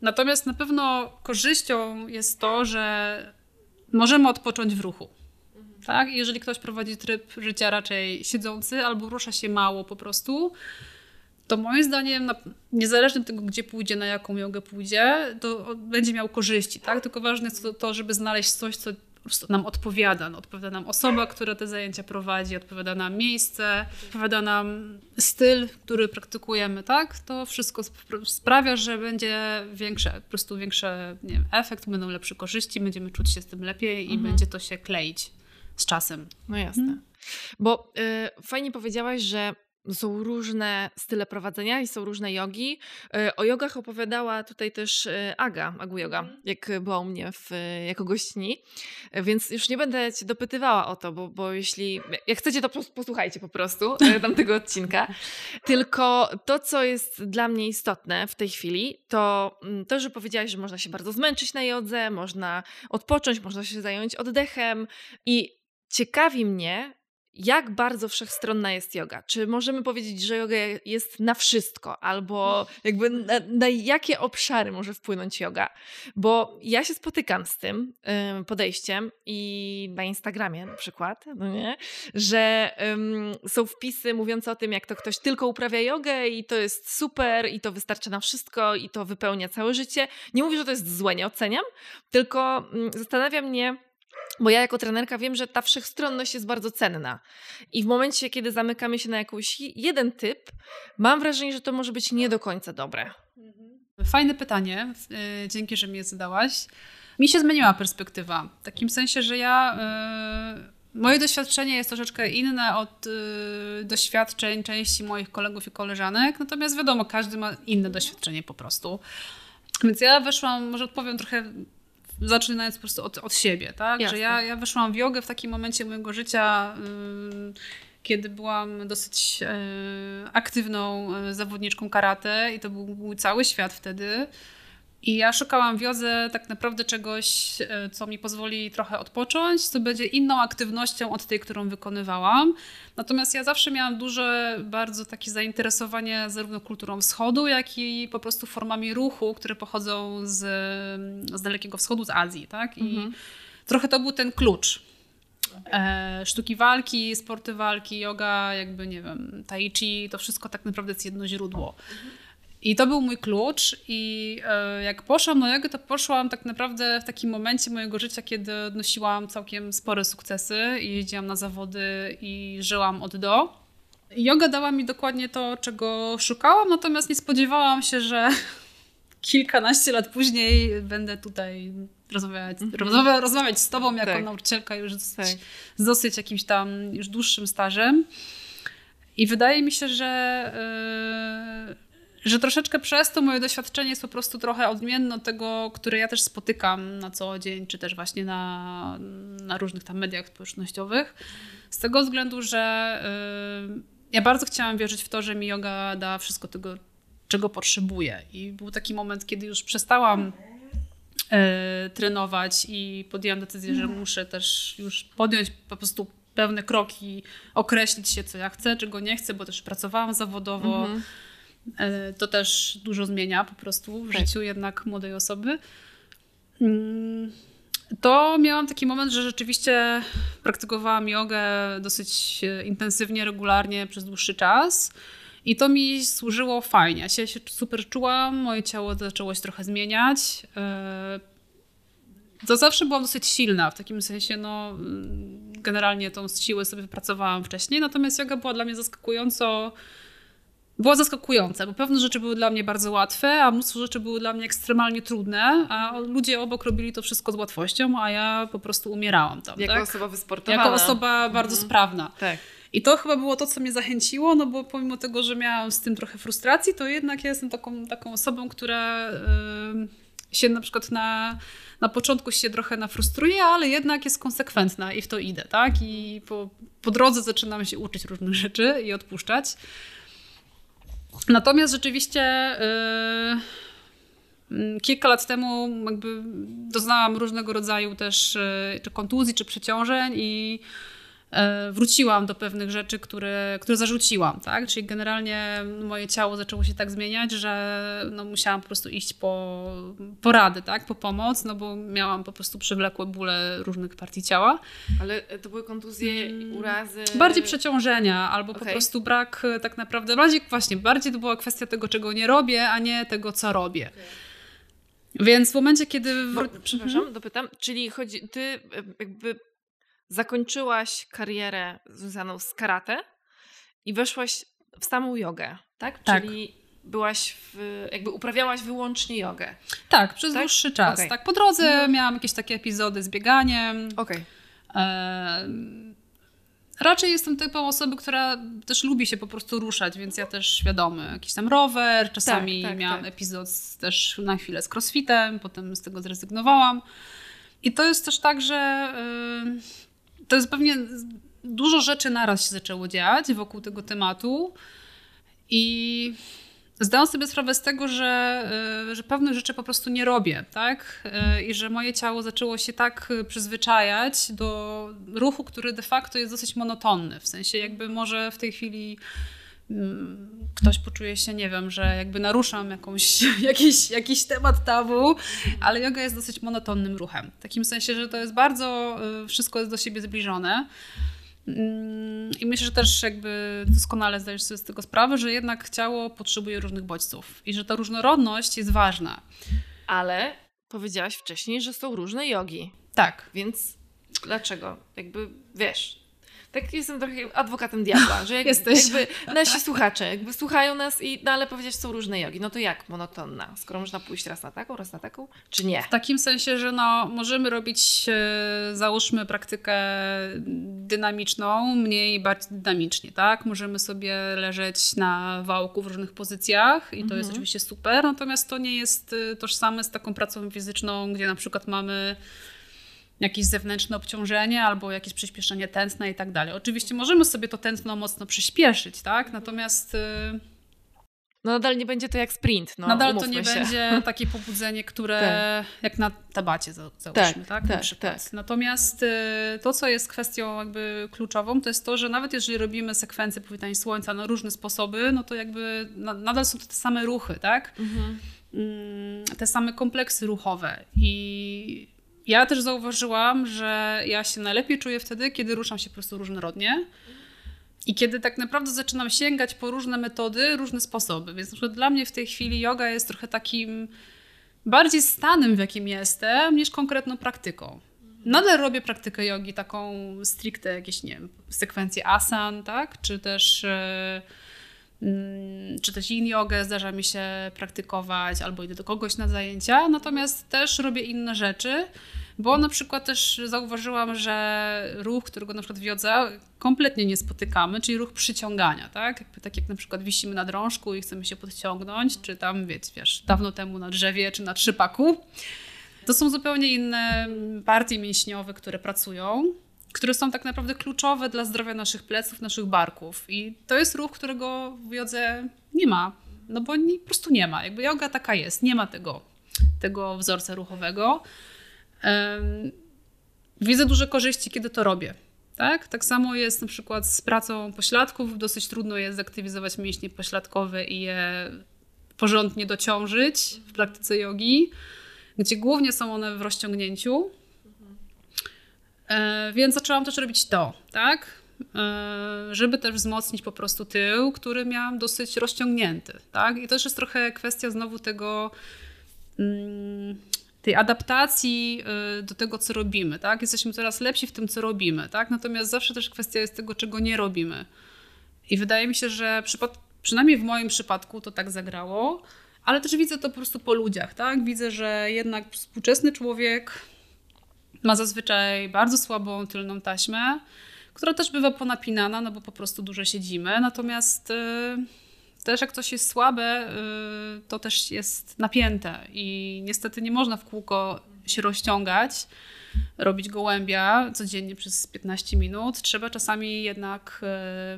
Speaker 2: Natomiast na pewno korzyścią jest to, że możemy odpocząć w ruchu. Tak? Jeżeli ktoś prowadzi tryb życia raczej siedzący albo rusza się mało po prostu, to moim zdaniem, niezależnie od tego, gdzie pójdzie, na jaką jogę pójdzie, to będzie miał korzyści, tak? Tylko ważne jest to, to żeby znaleźć coś, co nam odpowiada. No, odpowiada nam osoba, która te zajęcia prowadzi, odpowiada nam miejsce, odpowiada nam styl, który praktykujemy, tak? To wszystko sprawia, że będzie większe, po prostu większy nie wiem, efekt, będą lepsze korzyści, będziemy czuć się z tym lepiej i mhm. będzie to się kleić z czasem.
Speaker 1: No jasne. Mhm. Bo y, fajnie powiedziałaś, że są różne style prowadzenia i są różne jogi. E, o jogach opowiadała tutaj też e, Aga, Agu Yoga, mhm. jak była u mnie w, jako gościni, e, więc już nie będę cię dopytywała o to, bo, bo jeśli, jak chcecie, to posłuchajcie po prostu tamtego odcinka. Tylko to, co jest dla mnie istotne w tej chwili, to mm, to, że powiedziałaś, że można się bardzo zmęczyć na jodze, można odpocząć, można się zająć oddechem i ciekawi mnie, jak bardzo wszechstronna jest yoga? Czy możemy powiedzieć, że yoga jest na wszystko, albo jakby na, na, jakie obszary może wpłynąć yoga? Bo ja się spotykam z tym podejściem i na Instagramie na przykład, no nie? że są wpisy mówiące o tym, jak to ktoś tylko uprawia jogę i to jest super i to wystarcza na wszystko i to wypełnia całe życie. Nie mówię, że to jest złe, nie oceniam, tylko um, zastanawia mnie, bo ja jako trenerka wiem, że ta wszechstronność jest bardzo cenna. I w momencie, kiedy zamykamy się na jakiś jeden typ, mam wrażenie, że to może być nie do końca dobre.
Speaker 2: Fajne pytanie. Y, dzięki, że mi je zadałaś. Mi się zmieniła perspektywa. W takim sensie, że ja. Y, moje doświadczenie jest troszeczkę inne od y, doświadczeń części moich kolegów i koleżanek, natomiast wiadomo, każdy ma inne doświadczenie po prostu. Więc ja weszłam, może odpowiem trochę zaczynając po prostu od, od siebie, tak? Jasne. Że ja, ja weszłam w jogę w takim momencie mojego życia, kiedy byłam dosyć e, aktywną e, zawodniczką karate i to był mój cały świat wtedy. I ja szukałam w jodze tak naprawdę czegoś, e, co mi pozwoli trochę odpocząć, co będzie inną aktywnością od tej, którą wykonywałam. Natomiast ja zawsze miałam duże, bardzo takie zainteresowanie zarówno kulturą wschodu, jak i po prostu formami ruchu, które pochodzą z, z Dalekiego Wschodu, z Azji. Tak? I mhm. trochę to był ten klucz. E, sztuki walki, sporty walki, yoga, jakby nie wiem, tai chi, to wszystko tak naprawdę jest jedno źródło. Mhm. I to był mój klucz. I e, jak poszłam na jogę, to poszłam tak naprawdę w takim momencie mojego życia, kiedy odnosiłam całkiem spore sukcesy i jeździłam na zawody i żyłam od do. Yoga dała mi dokładnie to, czego szukałam, natomiast nie spodziewałam się, że kilkanaście lat później będę tutaj rozmawiać, mm -hmm. rozmawiać, z tobą jako tak. nauczycielka już z, tak. z dosyć jakimś tam już dłuższym stażem. I wydaje mi się, że... Że troszeczkę przez to moje doświadczenie jest po prostu trochę odmienne od tego, które ja też spotykam na co dzień, czy też właśnie na, na różnych tam mediach społecznościowych. Z tego względu, że yy, ja bardzo chciałam wierzyć w to, że mi yoga da wszystko tego, czego potrzebuję. I był taki moment, kiedy już przestałam yy, trenować i podjęłam decyzję, że muszę też już podjąć po prostu pewne kroki, określić się, co ja chcę, czego nie chcę, bo też pracowałam zawodowo. Mhm to też dużo zmienia po prostu w tak. życiu jednak młodej osoby. Mm, to miałam taki moment, że rzeczywiście praktykowałam jogę dosyć e, intensywnie, regularnie przez dłuższy czas. I to mi służyło fajnie. Ja się, super czułam, moje ciało zaczęło się trochę zmieniać. E, to zawsze byłam dosyć silna, w takim sensie, no, mm, generalnie tą siłę sobie wypracowałam wcześniej, natomiast yoga była dla mnie zaskakująco była zaskakująca, bo pewne rzeczy były dla mnie bardzo łatwe, a mnóstwo rzeczy były dla mnie ekstremalnie trudne, a ludzie obok robili to wszystko z łatwością, a ja po prostu umierałam tam.
Speaker 1: Jako
Speaker 2: tak?
Speaker 1: osoba wysportowana.
Speaker 2: Jako osoba bardzo mhm. sprawna.
Speaker 1: Tak.
Speaker 2: I to chyba było to, co mnie zachęciło, no bo pomimo tego, że miałam z tym trochę frustracji, to jednak ja jestem taką, taką osobą, która yy, się na przykład na, na początku się trochę nafrustruje, ale jednak jest konsekwentna i w to idę, tak? I po, po drodze zaczynam się uczyć różnych rzeczy i odpuszczać. Natomiast rzeczywiście yy, kilka lat temu jakby doznałam różnego rodzaju też yy, czy kontuzji, czy przeciążeń i wróciłam do pewnych rzeczy, które, które zarzuciłam, tak? Czyli generalnie moje ciało zaczęło się tak zmieniać, że no musiałam po prostu iść po porady, tak? Po pomoc, no bo miałam po prostu przewlekłe bóle różnych partii ciała.
Speaker 1: Ale to były kontuzje, mm, urazy?
Speaker 2: Bardziej przeciążenia, albo okay. po prostu brak e, tak naprawdę, bardziej właśnie, bardziej to była kwestia tego, czego nie robię, a nie tego, co robię. Okay. Więc w momencie, kiedy.
Speaker 1: Bo, przepraszam, mhm. dopytam. Czyli chodzi, ty e, jakby zakończyłaś karierę związaną z karate i weszłaś w samą jogę, tak?
Speaker 2: tak.
Speaker 1: Czyli byłaś w, jakby uprawiałaś wyłącznie jogę.
Speaker 2: Tak, przez tak? dłuższy czas. Okay. Tak, po drodze mhm. miałam jakieś takie epizody z bieganiem.
Speaker 1: Okej.
Speaker 2: Okay. E, raczej jestem typem osoby, która też lubi się po prostu ruszać, więc ja też świadomy, jakiś tam rower, czasami tak, tak, miałam tak. epizod też na chwilę z crossfitem, potem z tego zrezygnowałam. I to jest też tak, że to jest pewnie dużo rzeczy naraz się zaczęło dziać wokół tego tematu i zdałam sobie sprawę z tego, że, e, że pewnych rzeczy po prostu nie robię, tak? E, I że moje ciało zaczęło się tak przyzwyczajać do ruchu, który de facto jest dosyć monotonny. W sensie jakby może w tej chwili ktoś poczuje się, nie wiem, że jakby naruszam jakąś, jakiś, jakiś temat tabu, ale yoga jest dosyć monotonnym ruchem. W takim sensie, że to jest bardzo, y, wszystko jest do siebie zbliżone. Mm, I myślę, że też jakby doskonale zdajesz sobie z tego sprawę, że jednak ciało potrzebuje różnych bodźców i że ta różnorodność jest ważna.
Speaker 1: Ale powiedziałaś wcześniej, że są różne jogi.
Speaker 2: Tak.
Speaker 1: Więc dlaczego? Jakby wiesz, tak jestem trochę adwokatem diabła, że jak,
Speaker 2: Jesteś.
Speaker 1: jakby nasi słuchacze jakby słuchają nas i no ale powiedzieć są różne jogi, no to jak monotonna? Skoro można pójść raz na taką, raz na taką, czy nie?
Speaker 2: W takim sensie, że no możemy robić e, załóżmy praktykę dynamiczną, mniej bardziej dynamicznie, tak? Możemy sobie leżeć na wałku w różnych pozycjach i to mhm. jest oczywiście super, natomiast to nie jest e, tożsame z taką pracą fizyczną, gdzie na przykład mamy jakieś zewnętrzne obciążenie albo jakieś przyspieszenie tętna i tak dalej. Oczywiście możemy sobie to tętno mocno przyspieszyć, tak? Natomiast... Y,
Speaker 1: no nadal nie będzie to jak sprint. No,
Speaker 2: nadal to nie się. będzie takie pobudzenie, które tak. jak na tabacie załóżmy, tak? tak, tak na przykład. Tak. Natomiast y, to, co jest kwestią jakby kluczową, to jest to, że nawet jeżeli robimy sekwencję powitania słońca na różne sposoby, no to jakby nadal są to te same ruchy, tak? Mhm. Mm, te same kompleksy ruchowe i ja też zauważyłam, że ja się najlepiej czuję wtedy, kiedy ruszam się po prostu różnorodnie. I kiedy tak naprawdę zaczynam sięgać po różne metody, różne sposoby. Więc dla mnie w tej chwili yoga jest trochę takim bardziej stanem, w jakim jestem, niż konkretną praktyką. Nadal robię praktykę jogi, taką stricte jakieś, nie wiem, sekwencję asan, tak? Czy też, yy, czy też yin jogę zdarza mi się praktykować, albo idę do kogoś na zajęcia. Natomiast też robię inne rzeczy Bo na przykład też zauważyłam, że ruch, którego na przykład w jodze kompletnie nie spotykamy, czyli ruch przyciągania, tak? Jakby, tak jak na przykład wisimy na drążku i chcemy się podciągnąć, czy tam, wiesz, wiesz, dawno temu na drzewie, czy na trzypaku. To są zupełnie inne partie mięśniowe, które pracują które są tak naprawdę kluczowe dla zdrowia naszych pleców, naszych barków. I to jest ruch, którego w jodze nie ma, no bo nie, po prostu nie ma. Jakby yoga taka jest, nie ma tego, tego wzorca ruchowego. Widzę duże korzyści, kiedy to robię. Tak? tak samo jest na przykład z pracą pośladków. Dosyć trudno jest zaktywizować mięśnie pośladkowe i je porządnie dociążyć w praktyce jogi, gdzie głównie są one w rozciągnięciu. E, więc zaczęłam też robić to, tak? E, żeby też wzmocnić po prostu tył, który miałam dosyć rozciągnięty, tak? I to też jest trochę kwestia znowu tego mm, tej adaptacji e, do tego, co robimy, tak? Jesteśmy coraz lepsi w tym, co robimy, tak? Natomiast zawsze też kwestia jest tego, czego nie robimy. I wydaje mi się, że przynajmniej w moim przypadku to tak zagrało, ale też widzę to po prostu po ludziach, tak? Widzę, że jednak współczesny człowiek ma zazwyczaj bardzo słabą tylną taśmę, która też bywa ponapinana, no bo po prostu dużo siedzimy. Natomiast y, też jak coś jest słabe, y, to też jest napięte i niestety nie można w kółko się rozciągać, robić gołębia codziennie przez 15 minut. Trzeba czasami jednak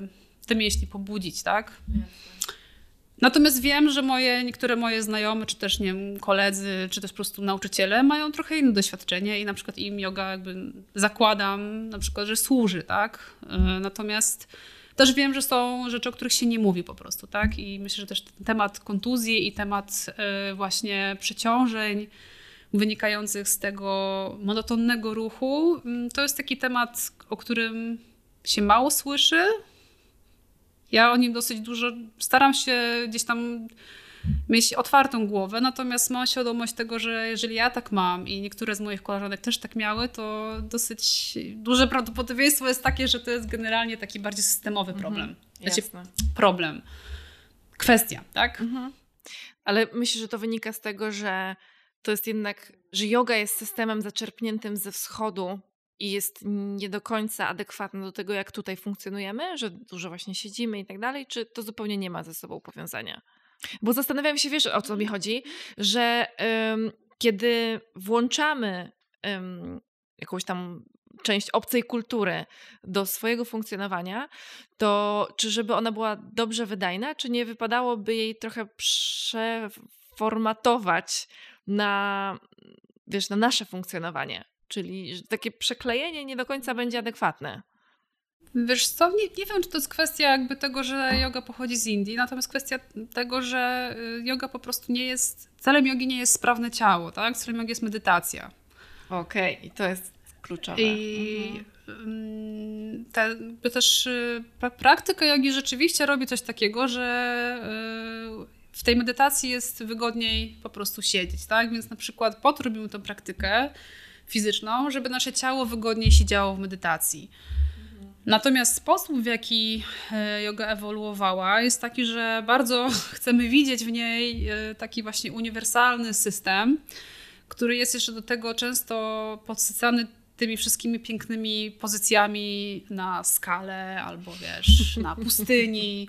Speaker 2: y, te mięśnie pobudzić, tak? Natomiast wiem, że moje, niektóre moje znajome, czy też nie wiem, koledzy, czy też po prostu nauczyciele mają trochę inne doświadczenie i na przykład im yoga jakby zakładam na przykład, że służy, tak? E, natomiast też wiem, że są rzeczy, o których się nie mówi po prostu, tak? I myślę, że też temat kontuzji i temat e, właśnie przeciążeń wynikających z tego monotonnego ruchu, mm, to jest taki temat, o którym się mało słyszy, ja o nim dosyć dużo staram się gdzieś tam mieć otwartą głowę, natomiast mam świadomość tego, że jeżeli ja tak mam i niektóre z moich koleżanek też tak miały, to dosyć duże prawdopodobieństwo jest takie, że to jest generalnie taki bardziej systemowy mhm, problem. Mhm, znaczy, problem. Kwestia, tak? Mhm.
Speaker 1: Ale myślę, że to wynika z tego, że to jest jednak, że yoga jest systemem zaczerpniętym ze wschodu, i jest nie do końca adekwatne do tego, jak tutaj funkcjonujemy, że dużo właśnie siedzimy i tak dalej, czy to zupełnie nie ma ze sobą powiązania? Bo zastanawiam się, wiesz, o co mi chodzi, że kiedy włączamy jakąś tam część obcej kultury do swojego funkcjonowania, to czy żeby ona była dobrze wydajna, czy nie wypadałoby jej trochę przeformatować na, wiesz, na nasze funkcjonowanie? Czyli takie przeklejenie nie do końca będzie adekwatne.
Speaker 2: Wiesz co, nie, nie wiem, czy to jest kwestia jakby tego, że yoga pochodzi z Indii, natomiast kwestia tego, że y, yoga po prostu nie jest, celem jogi nie jest sprawne ciało, tak? Celem jogi jest medytacja.
Speaker 1: Okej, okay. i to jest kluczowe.
Speaker 2: I mhm. te, też y, praktyka jogi rzeczywiście robi coś takiego, że y, w tej medytacji jest wygodniej po prostu siedzieć, tak? Więc na przykład po to robimy tę praktykę, fizyczną, żeby nasze ciało wygodniej siedziało w medytacji. Natomiast sposób, w jaki e, yoga ewoluowała, jest taki, że bardzo chcemy widzieć w niej e, taki właśnie uniwersalny system, który jest jeszcze do tego często podsycany tymi wszystkimi pięknymi pozycjami na skale albo wiesz, na pustyni,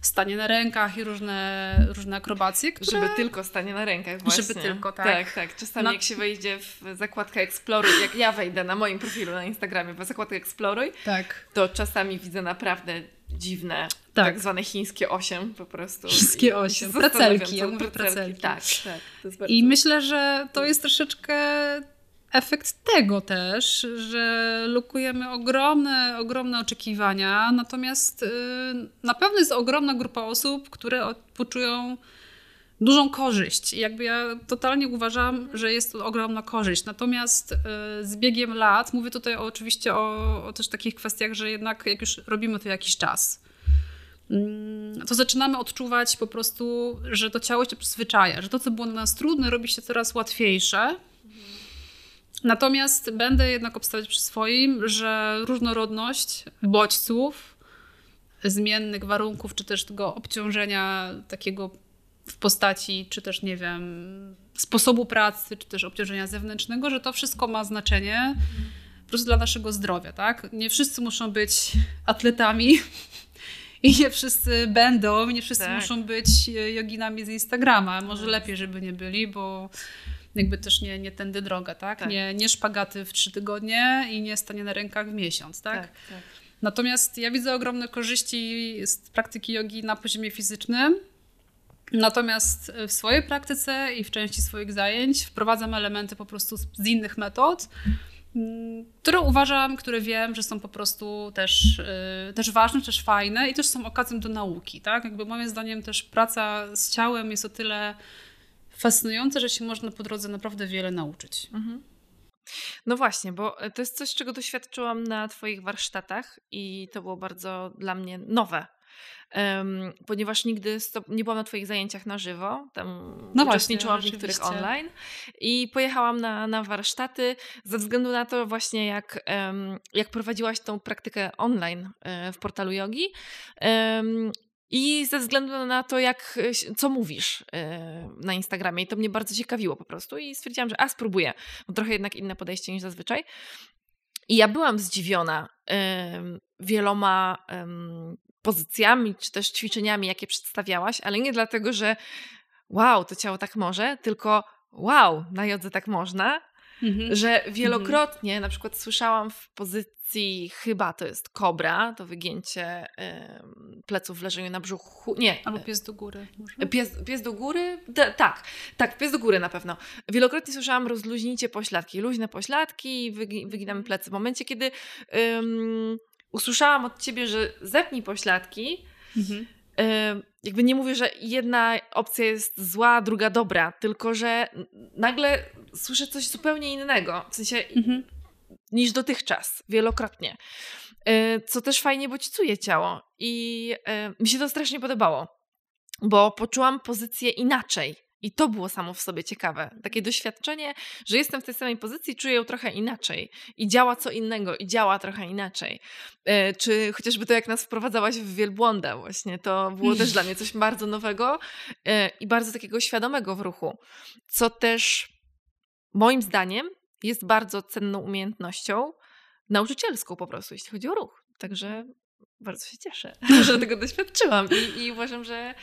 Speaker 2: stanie na rękach i różne, różne akrobacje.
Speaker 1: Które... Żeby tylko stanie na rękach właśnie.
Speaker 2: Żeby tylko, tak.
Speaker 1: Tak, tak. Czasami na... jak się wejdzie w zakładkę Exploruj, jak ja wejdę na moim profilu na Instagramie w zakładkę Exploruj, tak. to czasami widzę naprawdę dziwne, tak, tak zwane chińskie osiem po prostu.
Speaker 2: Chińskie osiem, pracelki, mówię pracelki.
Speaker 1: Tak, tak.
Speaker 2: I myślę, że to jest troszeczkę efekt tego też, że lukujemy ogromne, ogromne oczekiwania, natomiast y, na pewno jest ogromna grupa osób, które poczują dużą korzyść. I jakby ja totalnie uważam, że jest to ogromna korzyść. Natomiast y, z biegiem lat, mówię tutaj oczywiście o, o też takich kwestiach, że jednak jak już robimy to jakiś czas, mm, to zaczynamy odczuwać po prostu, że to ciało się przyzwyczaja, że to, co było dla nas trudne, robi się coraz łatwiejsze Natomiast będę jednak obstawiać przy swoim, że różnorodność bodźców, zmiennych warunków, czy też tego obciążenia takiego w postaci, czy też nie wiem, sposobu pracy, czy też obciążenia zewnętrznego, że to wszystko ma znaczenie po prostu dla naszego zdrowia, tak? Nie wszyscy muszą być atletami i nie wszyscy będą, nie wszyscy tak. muszą być joginami z Instagrama. Może tak. lepiej, żeby nie byli, bo jakby też nie, nie tędy droga, tak? tak? Nie, nie szpagaty w trzy tygodnie i nie stanie na rękach w miesiąc, tak? tak, tak. Natomiast ja widzę ogromne korzyści z praktyki jogi na poziomie fizycznym. Natomiast w swojej praktyce i w części swoich zajęć wprowadzam elementy po prostu z innych metod, które uważam, które wiem, że są po prostu też, yy, też ważne, też fajne i też są okazją do nauki. Tak? Jakby moim zdaniem też praca z ciałem jest o tyle fascynująca, że się można po drodze naprawdę wiele nauczyć. Mhm.
Speaker 1: No właśnie, bo to jest coś, czego doświadczyłam na Twoich warsztatach i to było bardzo dla mnie nowe um, ponieważ nigdy nie byłam na Twoich zajęciach na żywo, tam no uczestniczyłam właśnie, w niektórych online i pojechałam na, na warsztaty ze względu na to właśnie jak, um, jak prowadziłaś tą praktykę online um, w portalu jogi. I ze względu na to, jak, co mówisz na Instagramie. I to mnie bardzo ciekawiło po prostu. I stwierdziłam, że a spróbuję. Bo trochę jednak inne podejście niż zazwyczaj. I ja byłam zdziwiona wieloma pozycjami czy też ćwiczeniami, jakie przedstawiałaś, ale nie dlatego, że wow, to ciało tak może, tylko wow, na jodze tak można, mhm. że wielokrotnie mhm. na przykład słyszałam w pozycji chyba to jest kobra, to wygięcie y, pleców w leżeniu na brzuchu, nie.
Speaker 2: Albo pies do góry.
Speaker 1: Pies, pies do góry? D tak, tak, pies do góry na pewno. Wielokrotnie słyszałam rozluźnijcie pośladki, luźne pośladki, wygi wyginamy plecy. W momencie, kiedy usłyszałam od ciebie, że zepnij pośladki, mhm. Jakby nie mówię, że jedna opcja jest zła, druga dobra, tylko że nagle słyszę coś zupełnie innego, w sensie mhm. niż dotychczas, wielokrotnie. Co też fajnie bodźcuje ciało i mi się to strasznie podobało, bo poczułam pozycję inaczej i to było samo w sobie ciekawe. Takie doświadczenie, że jestem w tej samej pozycji, czuję ją trochę inaczej i działa co innego i działa trochę inaczej. E, czy chociażby to, jak nas wprowadzałaś w wielbłąda właśnie, to było też dla mnie coś bardzo nowego e, i bardzo takiego świadomego w ruchu, co też moim zdaniem jest bardzo cenną umiejętnością nauczycielską po prostu, jeśli chodzi o ruch. Także bardzo się cieszę, że tego doświadczyłam i, i uważam, że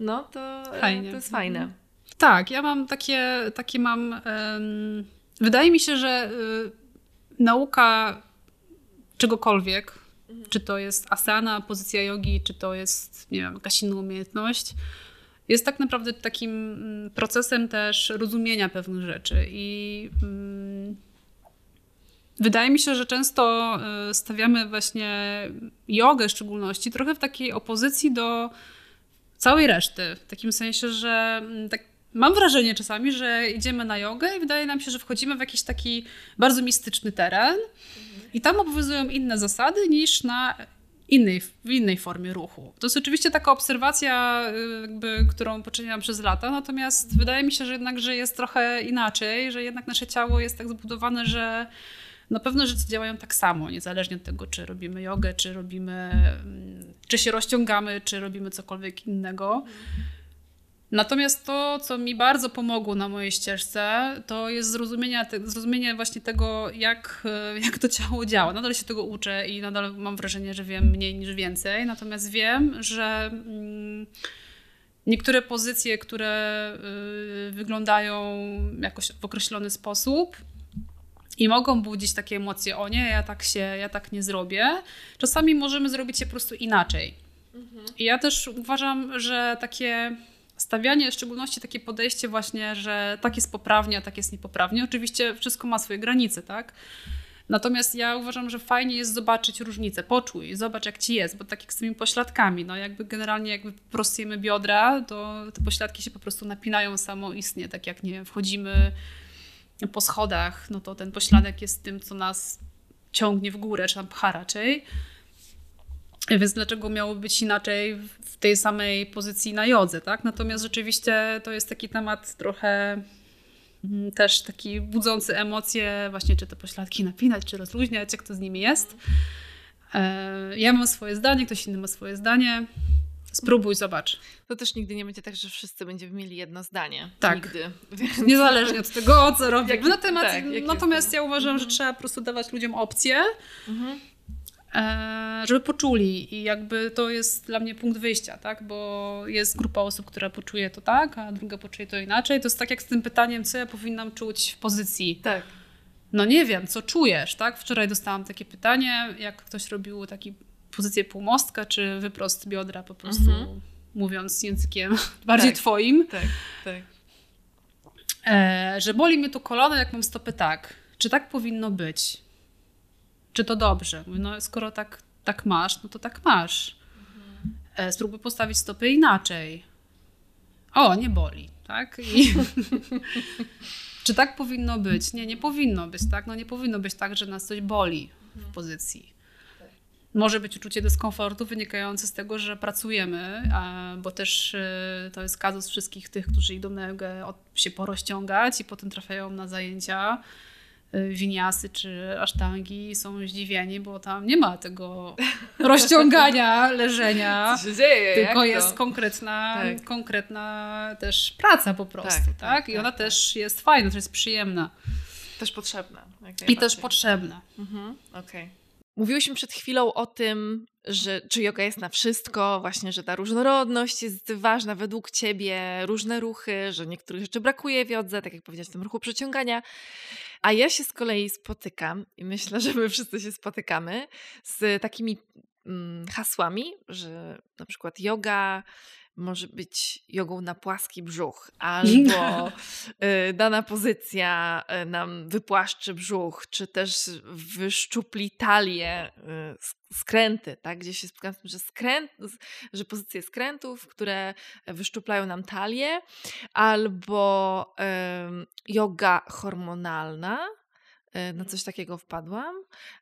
Speaker 1: no to, Fajnie. to jest fajne.
Speaker 2: Tak, ja mam takie, takie mam. Um, wydaje mi się, że y, nauka czegokolwiek, mhm. czy to jest asana, pozycja jogi, czy to jest, nie wiem, jakaś inna umiejętność, jest tak naprawdę takim mm, procesem też rozumienia pewnych rzeczy. I um, wydaje mi się, że często y, stawiamy właśnie jogę w szczególności trochę w takiej opozycji do całej reszty. W takim sensie, że mm, tak Mam wrażenie czasami, że idziemy na jogę i wydaje nam się, że wchodzimy w jakiś taki bardzo mistyczny teren i tam obowiązują inne zasady niż na innej, w innej formie ruchu. To jest oczywiście taka obserwacja, y, jakby, którą poczyniłam przez lata, natomiast wydaje mi się, że jednak, że jest trochę inaczej, że jednak nasze ciało jest tak zbudowane, że na pewno rzeczy działają tak samo, niezależnie od tego, czy robimy jogę, czy robimy, mm, czy się rozciągamy, czy robimy cokolwiek innego. Natomiast to, co mi bardzo pomogło na mojej ścieżce, to jest zrozumienie, zrozumienie właśnie tego, jak, e, jak to ciało działa. Nadal się tego uczę i nadal mam wrażenie, że wiem mniej niż więcej. Natomiast wiem, że mm, niektóre pozycje, które y, wyglądają jakoś w określony sposób, i mogą budzić takie emocje, o nie, ja tak się, ja tak nie zrobię. Czasami możemy zrobić je po prostu inaczej. Mhm. I ja też uważam, że takie stawianie, w szczególności takie podejście właśnie, że tak jest poprawnie, a tak jest niepoprawnie. Oczywiście wszystko ma swoje granice, tak? Natomiast ja uważam, że fajnie jest zobaczyć różnicę, poczuj, zobacz jak ci jest, bo tak jak z tymi pośladkami, no jakby generalnie jakby prostujemy biodra, to te pośladki się po prostu napinają samoistnie, tak jak nie wiem, wchodzimy po schodach, no to ten pośladek jest tym, co nas ciągnie w górę, czy tam pcha raczej. Więc dlaczego miało być inaczej w tej samej pozycji na jodze, tak? Natomiast rzeczywiście to jest taki temat trochę mm, też taki budzący emocje, właśnie czy te pośladki napinać, czy rozluźniać, jak to z nimi jest. E, ja mam swoje zdanie, ktoś inny ma swoje zdanie. Spróbuj, zobacz.
Speaker 1: To też nigdy nie będzie tak, że wszyscy będziemy mieli jedno zdanie.
Speaker 2: Tak.
Speaker 1: Nigdy.
Speaker 2: Niezależnie od tego, co robię.
Speaker 1: Jaki-
Speaker 2: Na temat,
Speaker 1: tak,
Speaker 2: natomiast ja uważam, że
Speaker 1: Mhm.
Speaker 2: trzeba po prostu dawać ludziom opcje,
Speaker 1: Mhm.
Speaker 2: E, żeby poczuli i jakby to jest dla mnie punkt wyjścia, tak? Bo jest grupa osób, która poczuje to tak, a druga poczuje to inaczej. To jest tak jak z tym pytaniem, co ja powinnam czuć w pozycji.
Speaker 1: Tak.
Speaker 2: No nie wiem, co czujesz, tak? Wczoraj dostałam takie pytanie, jak ktoś robił taki pozycję półmostka, czy wyprost biodra po prostu,
Speaker 1: Mhm.
Speaker 2: mówiąc językiem bardziej
Speaker 1: Tak.
Speaker 2: twoim.
Speaker 1: Tak, tak.
Speaker 2: E, że boli mnie tu kolano, jak mam stopy tak. Czy tak powinno być? Czy to dobrze? Mówię, No, skoro tak, tak masz, no to tak masz. E, spróbuj postawić stopy inaczej. O, nie boli, tak? I czy tak powinno być? Nie, nie powinno być, tak? No nie powinno być tak, że nas coś boli w pozycji. Może być uczucie dyskomfortu wynikające z tego, że pracujemy, bo też y, to jest kazus wszystkich tych, którzy idą na jogę się porozciągać i potem trafiają na zajęcia winiasy czy asztangi są zdziwieni, bo tam nie ma tego rozciągania, leżenia.
Speaker 1: Co się dzieje?
Speaker 2: Tylko
Speaker 1: Jak
Speaker 2: jest
Speaker 1: to?
Speaker 2: konkretna,
Speaker 1: Tak.
Speaker 2: konkretna też praca po prostu, tak?
Speaker 1: tak,
Speaker 2: I
Speaker 1: tak,
Speaker 2: ona
Speaker 1: tak.
Speaker 2: też jest fajna, też jest przyjemna
Speaker 1: Też potrzebne. jak
Speaker 2: i też potrzebna.
Speaker 1: Mhm, Okej. Mówiłyśmy przed chwilą o tym, że czy yoga jest na wszystko, właśnie, że ta różnorodność jest ważna według ciebie, różne ruchy, że niektórych rzeczy brakuje w jodze, tak jak powiedziałeś w tym ruchu przeciągania. A ja się z kolei spotykam i myślę, że my wszyscy się spotykamy z takimi mm, hasłami, że na przykład yoga może być jogą na płaski brzuch, albo y, dana pozycja y, nam wypłaszczy brzuch, czy też wyszczupli talię, y, sk- skręty, tak? Gdzie się spotykam z tym, że, skręt, że pozycje skrętów, które wyszczuplają nam talię, albo yoga hormonalna, na coś takiego wpadłam.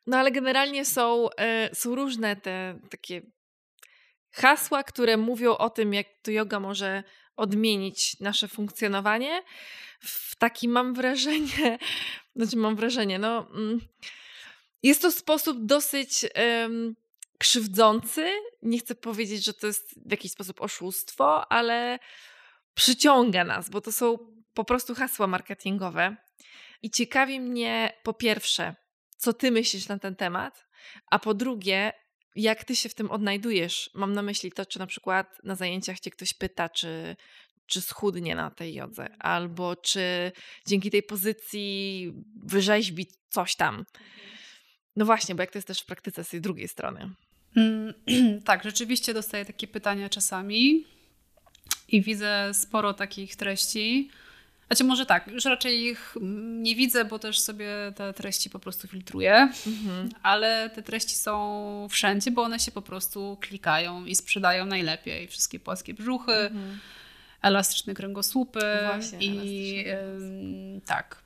Speaker 1: No ale generalnie są, są różne te takie hasła, które mówią o tym, jak to yoga może odmienić nasze funkcjonowanie. W taki mam wrażenie, znaczy mam wrażenie, no mm, jest to sposób dosyć em, krzywdzący. Nie chcę powiedzieć, że to jest w jakiś sposób oszustwo, ale przyciąga nas, bo to są po prostu hasła marketingowe. I ciekawi mnie po pierwsze, co ty myślisz na ten temat, a po drugie, jak ty się w tym odnajdujesz. Mam na myśli to, czy na przykład na zajęciach cię ktoś pyta, czy, czy schudnie na tej jodze, albo czy dzięki tej pozycji wyrzeźbi coś tam. No właśnie, bo jak to jest też w praktyce z tej drugiej strony.
Speaker 2: Mm, tak, rzeczywiście dostaję takie pytania czasami i widzę sporo takich treści. Znaczy może tak, już raczej ich mm, nie widzę, bo też sobie te treści po prostu filtruję,
Speaker 1: Mhm.
Speaker 2: ale te treści są wszędzie, bo one się po prostu klikają i sprzedają najlepiej. Wszystkie płaskie brzuchy,
Speaker 1: Mhm.
Speaker 2: elastyczne kręgosłupy
Speaker 1: Właśnie,
Speaker 2: i
Speaker 1: elastyczne
Speaker 2: tak.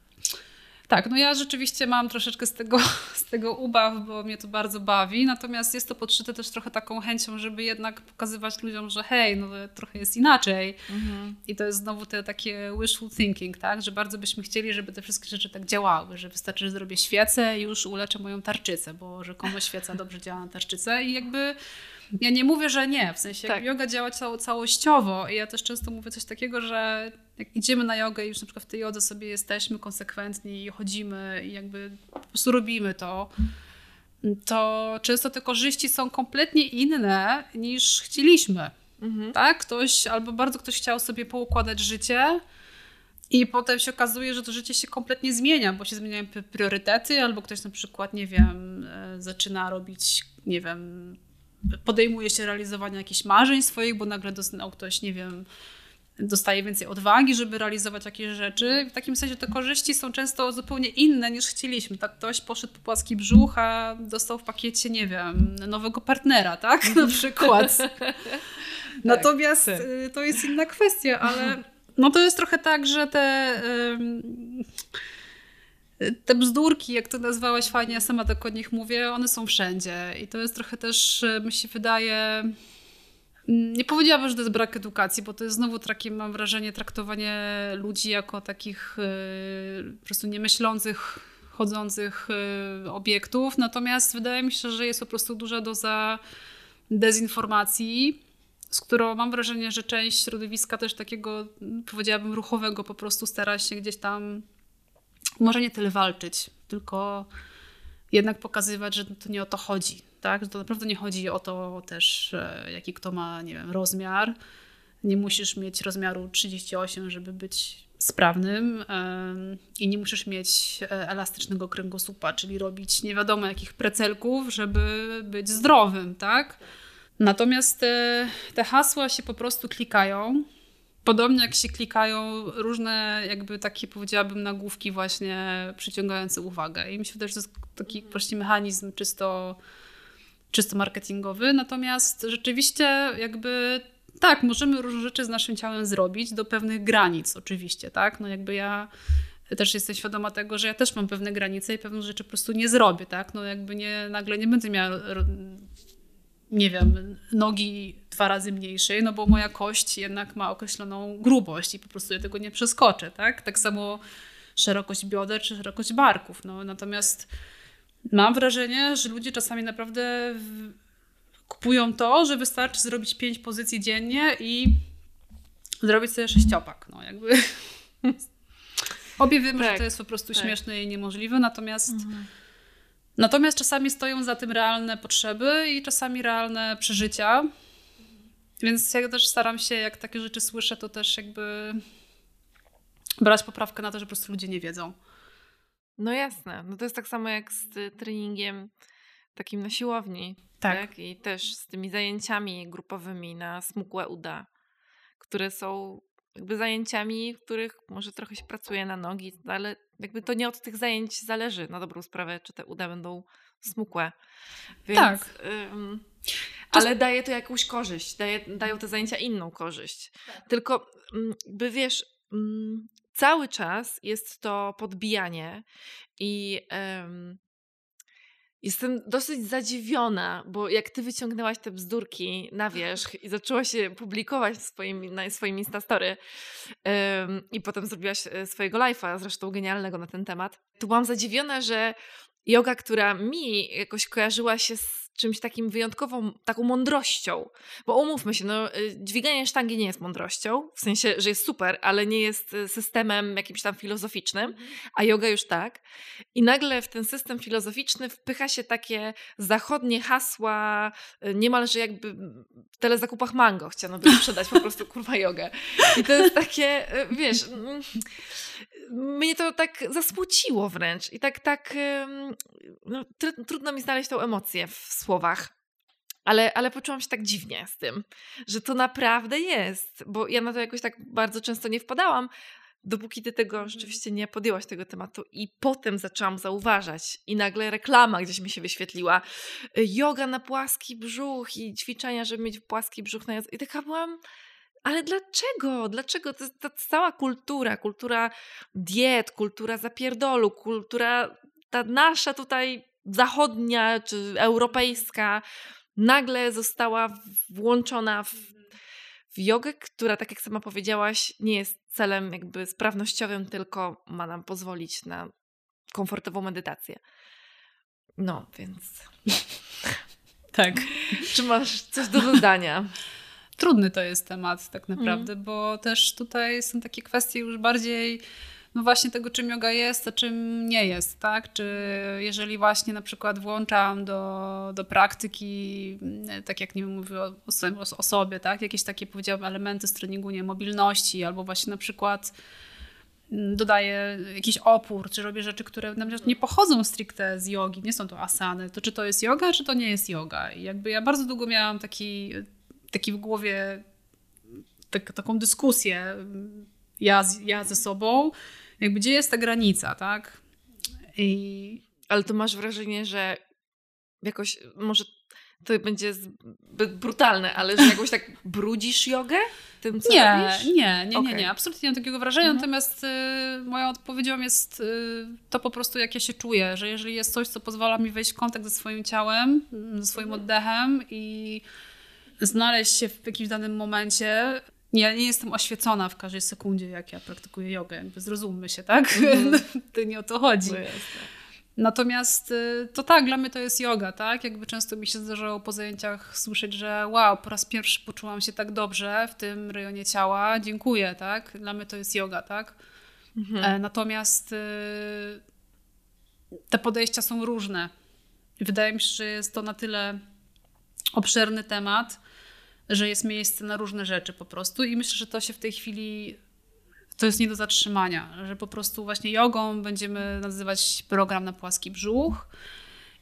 Speaker 2: Tak, no ja rzeczywiście mam troszeczkę z tego, z tego ubaw, bo mnie to bardzo bawi, natomiast jest to podszyte też trochę taką chęcią, żeby jednak pokazywać ludziom, że hej, no trochę jest inaczej.
Speaker 1: Mhm.
Speaker 2: I to jest znowu te takie wishful thinking, tak? Że bardzo byśmy chcieli, żeby te wszystkie rzeczy tak działały, że wystarczy, że zrobię świecę i już uleczę moją tarczycę, bo rzekomo świeca dobrze działa na tarczycę i jakby ja nie mówię, że nie, w sensie
Speaker 1: Tak.
Speaker 2: yoga działa cało, całościowo i ja też często mówię coś takiego, że jak idziemy na jogę i już na przykład w tej jodze sobie jesteśmy konsekwentni i chodzimy i jakby po prostu robimy to, to często te korzyści są kompletnie inne niż chcieliśmy
Speaker 1: Mhm.
Speaker 2: tak? Ktoś, albo bardzo ktoś chciał sobie poukładać życie i potem się okazuje, że to życie się kompletnie zmienia, bo się zmieniają priorytety, albo ktoś na przykład, nie wiem, e, zaczyna robić, nie wiem, podejmuje się realizowania jakichś marzeń swoich, bo nagle dostał ktoś, nie wiem, dostaje więcej odwagi, żeby realizować jakieś rzeczy. W takim sensie te korzyści są często zupełnie inne niż chcieliśmy. Tak ktoś poszedł po płaski brzuch, a dostał w pakiecie, nie wiem, nowego partnera, tak? Na przykład. Natomiast
Speaker 1: tak.
Speaker 2: y, to jest inna kwestia, ale no to jest trochę tak, że te, te bzdurki, jak to nazwałaś fajnie, ja sama tak o nich mówię, one są wszędzie. I to jest trochę też, y, mi się wydaje, mm, nie powiedziałabym, że to jest brak edukacji, bo to jest znowu takie, mam wrażenie, traktowanie ludzi jako takich y, po prostu niemyślących, chodzących y, obiektów. Natomiast wydaje mi się, że jest po prostu duża doza dezinformacji z którą mam wrażenie, że część środowiska też takiego, powiedziałabym, ruchowego po prostu stara się gdzieś tam może nie tyle walczyć, tylko jednak pokazywać, że to nie o to chodzi, tak? Że to naprawdę nie chodzi o to też, jaki kto ma, nie wiem, rozmiar. Nie musisz mieć rozmiaru 38, żeby być sprawnym i nie musisz mieć e, elastycznego kręgosłupa, czyli robić nie wiadomo jakich precelków, żeby być zdrowym, tak? Natomiast te, te hasła się po prostu klikają. Podobnie jak się klikają różne, jakby takie powiedziałabym, nagłówki właśnie przyciągające uwagę. I myślę, że to jest taki właśnie mechanizm czysto, czysto marketingowy. Natomiast rzeczywiście jakby tak, możemy różne rzeczy z naszym ciałem zrobić do pewnych granic, oczywiście, tak? No jakby ja też jestem świadoma tego, że ja też mam pewne granice i pewne rzeczy po prostu nie zrobię, tak? No jakby nie, nagle nie będę miała, nie wiem, nogi dwa razy mniejszej, no bo moja kość jednak ma określoną grubość i po prostu ja tego nie przeskoczę, tak? Tak samo szerokość bioder czy szerokość barków, no natomiast mam wrażenie, że ludzie czasami naprawdę kupują to, że wystarczy zrobić pięć pozycji dziennie i zrobić sobie sześciopak. No jakby obie wiemy, tak, że to jest po prostu tak. śmieszne i niemożliwe, natomiast mhm. Natomiast czasami stoją za tym realne potrzeby i czasami realne przeżycia. Więc ja też staram się, jak takie rzeczy słyszę, to też jakby brać poprawkę na to, że po prostu ludzie nie wiedzą.
Speaker 1: No jasne. No to jest tak samo jak z treningiem takim na siłowni. Tak. tak. I też z tymi zajęciami grupowymi na smukłe uda, które są jakby zajęciami, w których może trochę się pracuje na nogi, ale jakby to nie od tych zajęć zależy na dobrą sprawę, czy te uda będą smukłe. Więc, tak. Ym, ale daje to jakąś korzyść, daje, dają te zajęcia inną korzyść. Tak. Tylko by wiesz, cały czas jest to podbijanie i Jestem dosyć zadziwiona, bo jak ty wyciągnęłaś te bzdurki na wierzch i zaczęłaś się publikować swoim, na swoim Instastory i potem zrobiłaś e, swojego live'a, zresztą genialnego na ten temat, to byłam zadziwiona, że yoga, która mi jakoś kojarzyła się z czymś takim wyjątkową, taką mądrością. Bo umówmy się, no, y, dźwiganie sztangi nie jest mądrością, w sensie, że jest super, ale nie jest y, systemem jakimś tam filozoficznym, mhm. a yoga już tak. I nagle w ten system filozoficzny wpycha się takie zachodnie hasła, y, niemalże jakby w telezakupach mango chciano by sprzedać po prostu kurwa jogę. I to jest takie, wiesz, mm, mnie to tak zasmuciło wręcz i tak, tak no, trudno mi znaleźć tą emocję w słowach. Ale, ale poczułam się tak dziwnie z tym, że to naprawdę jest, bo ja na to jakoś tak bardzo często nie wpadałam, dopóki ty tego mhm. rzeczywiście nie podjęłaś tego tematu i potem zaczęłam zauważać i nagle reklama gdzieś mi się wyświetliła. Yoga na płaski brzuch i ćwiczenia, żeby mieć płaski brzuch na jazdę. I taka byłam, ale dlaczego? Dlaczego to ta cała kultura, kultura diet, kultura zapierdolu, kultura ta nasza tutaj zachodnia czy europejska nagle została włączona w, w jogę, która, tak jak sama powiedziałaś, nie jest celem jakby sprawnościowym, tylko ma nam pozwolić na komfortową medytację. No, więc.
Speaker 2: tak.
Speaker 1: Czy masz coś do dodania?
Speaker 2: Trudny to jest temat, tak naprawdę, mm. bo też tutaj są takie kwestie już bardziej no właśnie tego, czym yoga jest, a czym nie jest, tak? Czy jeżeli właśnie na przykład włączam do, do praktyki, mm, tak jak nie wiem, mówię o, o sobie, tak? Jakieś takie, powiedziałabym, elementy z treningu, nie mobilności, albo właśnie na przykład mm, dodaję jakiś opór, czy robię rzeczy, które nie pochodzą stricte z jogi, nie są to asany, to czy to jest yoga, czy to nie jest yoga. I jakby ja bardzo długo miałam taki, taki w głowie tak, taką dyskusję ja, ja ze sobą, jakby gdzie jest ta granica, tak?
Speaker 1: I... Ale to masz wrażenie, że jakoś, może to będzie zbyt brutalne, ale że jakoś tak brudzisz jogę tym, co
Speaker 2: nie,
Speaker 1: robisz?
Speaker 2: Nie, nie, nie, okay. nie, absolutnie nie mam takiego wrażenia, mhm. natomiast y, moją odpowiedzią jest y, to po prostu, jak ja się czuję, że jeżeli jest coś, co pozwala mi wejść w kontakt ze swoim ciałem, ze swoim mhm. oddechem i znaleźć się w jakimś danym momencie, ja nie jestem oświecona w każdej sekundzie, jak ja praktykuję jogę. Jakby zrozummy się, tak? Mm. to nie o to chodzi. Natomiast y, to tak, dla mnie to jest yoga, tak? Jakby często mi się zdarzało po zajęciach słyszeć, że wow, po raz pierwszy poczułam się tak dobrze w tym rejonie ciała, dziękuję, tak? Dla mnie to jest yoga, tak? Mhm. E, natomiast y, te podejścia są różne. Wydaje mi się, że jest to na tyle obszerny temat, że jest miejsce na różne rzeczy po prostu i myślę, że to się w tej chwili to jest nie do zatrzymania, że po prostu właśnie jogą będziemy nazywać program na płaski brzuch.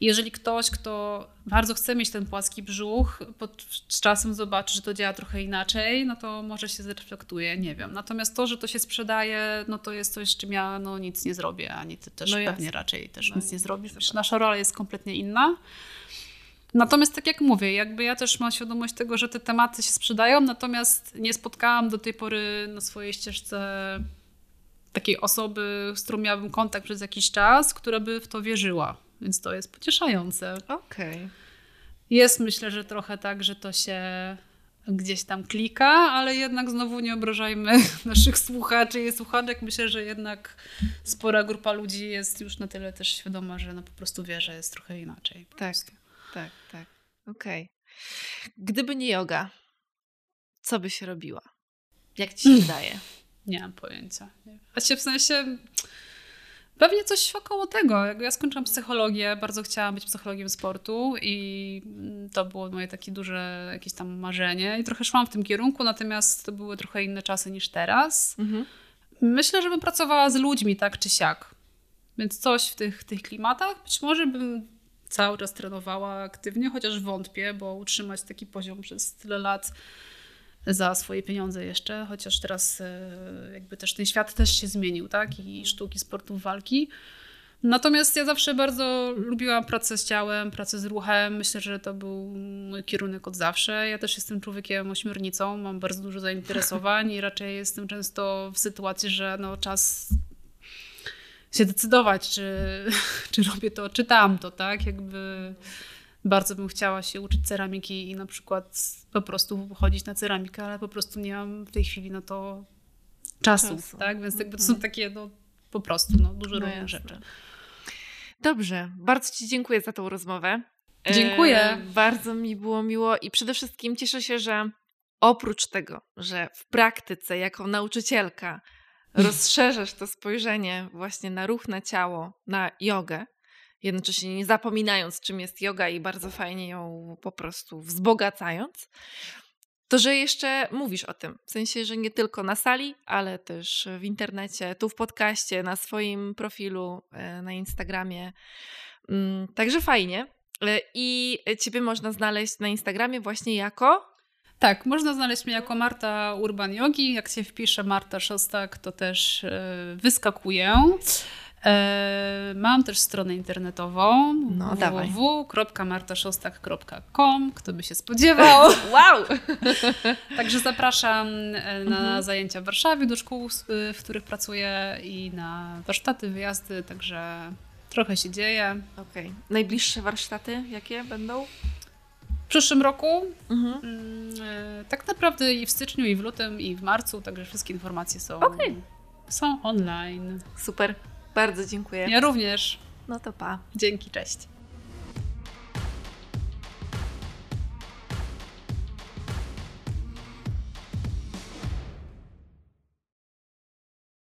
Speaker 2: Jeżeli ktoś, kto bardzo chce mieć ten płaski brzuch, pod, z czasem zobaczy, że to działa trochę inaczej, no to może się zreflektuje, nie wiem. Natomiast to, że to się sprzedaje, no to jest coś, z czym ja no, nic nie zrobię, ani ty też no pewnie raczej też no nic nie zrobisz. Nasza rola jest kompletnie inna. Natomiast tak jak mówię, jakby ja też mam świadomość tego, że te tematy się sprzedają, natomiast nie spotkałam do tej pory na swojej ścieżce takiej osoby, z którą miałabym kontakt przez jakiś czas, która by w to wierzyła. Więc to jest pocieszające.
Speaker 1: Okej. Okay.
Speaker 2: Jest myślę, że trochę tak, że to się gdzieś tam klika, ale jednak znowu nie obrażajmy naszych słuchaczy i słuchaczek. Myślę, że jednak spora grupa ludzi jest już na tyle też świadoma, że no po prostu wie, że jest trochę inaczej.
Speaker 1: Tak. Prostu. Okej. Okay. Gdyby nie yoga, co byś robiła? Jak ci się wydaje?
Speaker 2: Nie mam pojęcia. A się w sensie. Pewnie coś około tego. Jak ja skończyłam psychologię, bardzo chciałam być psychologiem sportu i to było moje takie duże jakieś tam marzenie i trochę szłam w tym kierunku, natomiast to były trochę inne czasy niż teraz. Mhm. Myślę, że bym pracowała z ludźmi tak czy siak. Więc coś w tych, tych klimatach. Być może bym cały czas trenowała aktywnie, chociaż wątpię, bo utrzymać taki poziom przez tyle lat za swoje pieniądze jeszcze, chociaż teraz e, jakby też ten świat też się zmienił, tak? I sztuki sportów walki. Natomiast ja zawsze bardzo lubiłam pracę z ciałem, pracę z ruchem. Myślę, że to był mój kierunek od zawsze. Ja też jestem człowiekiem ośmiornicą, mam bardzo dużo zainteresowań i raczej jestem często w sytuacji, że no czas się decydować, czy, czy robię to, czy tamto, tak? Jakby bardzo bym chciała się uczyć ceramiki i na przykład po prostu chodzić na ceramikę, ale po prostu nie mam w tej chwili na to czasu, czasu. tak? Więc jakby to są mhm. takie no, po prostu no, duże no różne rzeczy.
Speaker 1: Dobrze, bardzo Ci dziękuję za tą rozmowę.
Speaker 2: Dziękuję. E,
Speaker 1: bardzo mi było miło i przede wszystkim cieszę się, że oprócz tego, że w praktyce jako nauczycielka rozszerzasz to spojrzenie właśnie na ruch, na ciało, na jogę, jednocześnie nie zapominając, czym jest yoga i bardzo fajnie ją po prostu wzbogacając, to że jeszcze mówisz o tym. W sensie, że nie tylko na sali, ale też w internecie, tu w podcaście, na swoim profilu e, na Instagramie. Mm, także fajnie. E, I Ciebie można znaleźć na Instagramie właśnie jako
Speaker 2: tak, można znaleźć mnie jako Marta Urban Yogi. Jak się wpisze Marta Szostak, to też e, wyskakuję. E, mam też stronę internetową no, www.martaszostak.com, kto by się spodziewał.
Speaker 1: wow!
Speaker 2: Także zapraszam e, na mhm. zajęcia w Warszawie do szkół, w których pracuję i na warsztaty, wyjazdy, także trochę się dzieje.
Speaker 1: Okej. Okay. Najbliższe warsztaty jakie będą?
Speaker 2: W przyszłym roku mhm. Mm, e, tak naprawdę i w styczniu, i w lutym, i w marcu, także wszystkie informacje są, okay. są online.
Speaker 1: Super, bardzo dziękuję.
Speaker 2: Ja również.
Speaker 1: No to pa.
Speaker 2: Dzięki, cześć.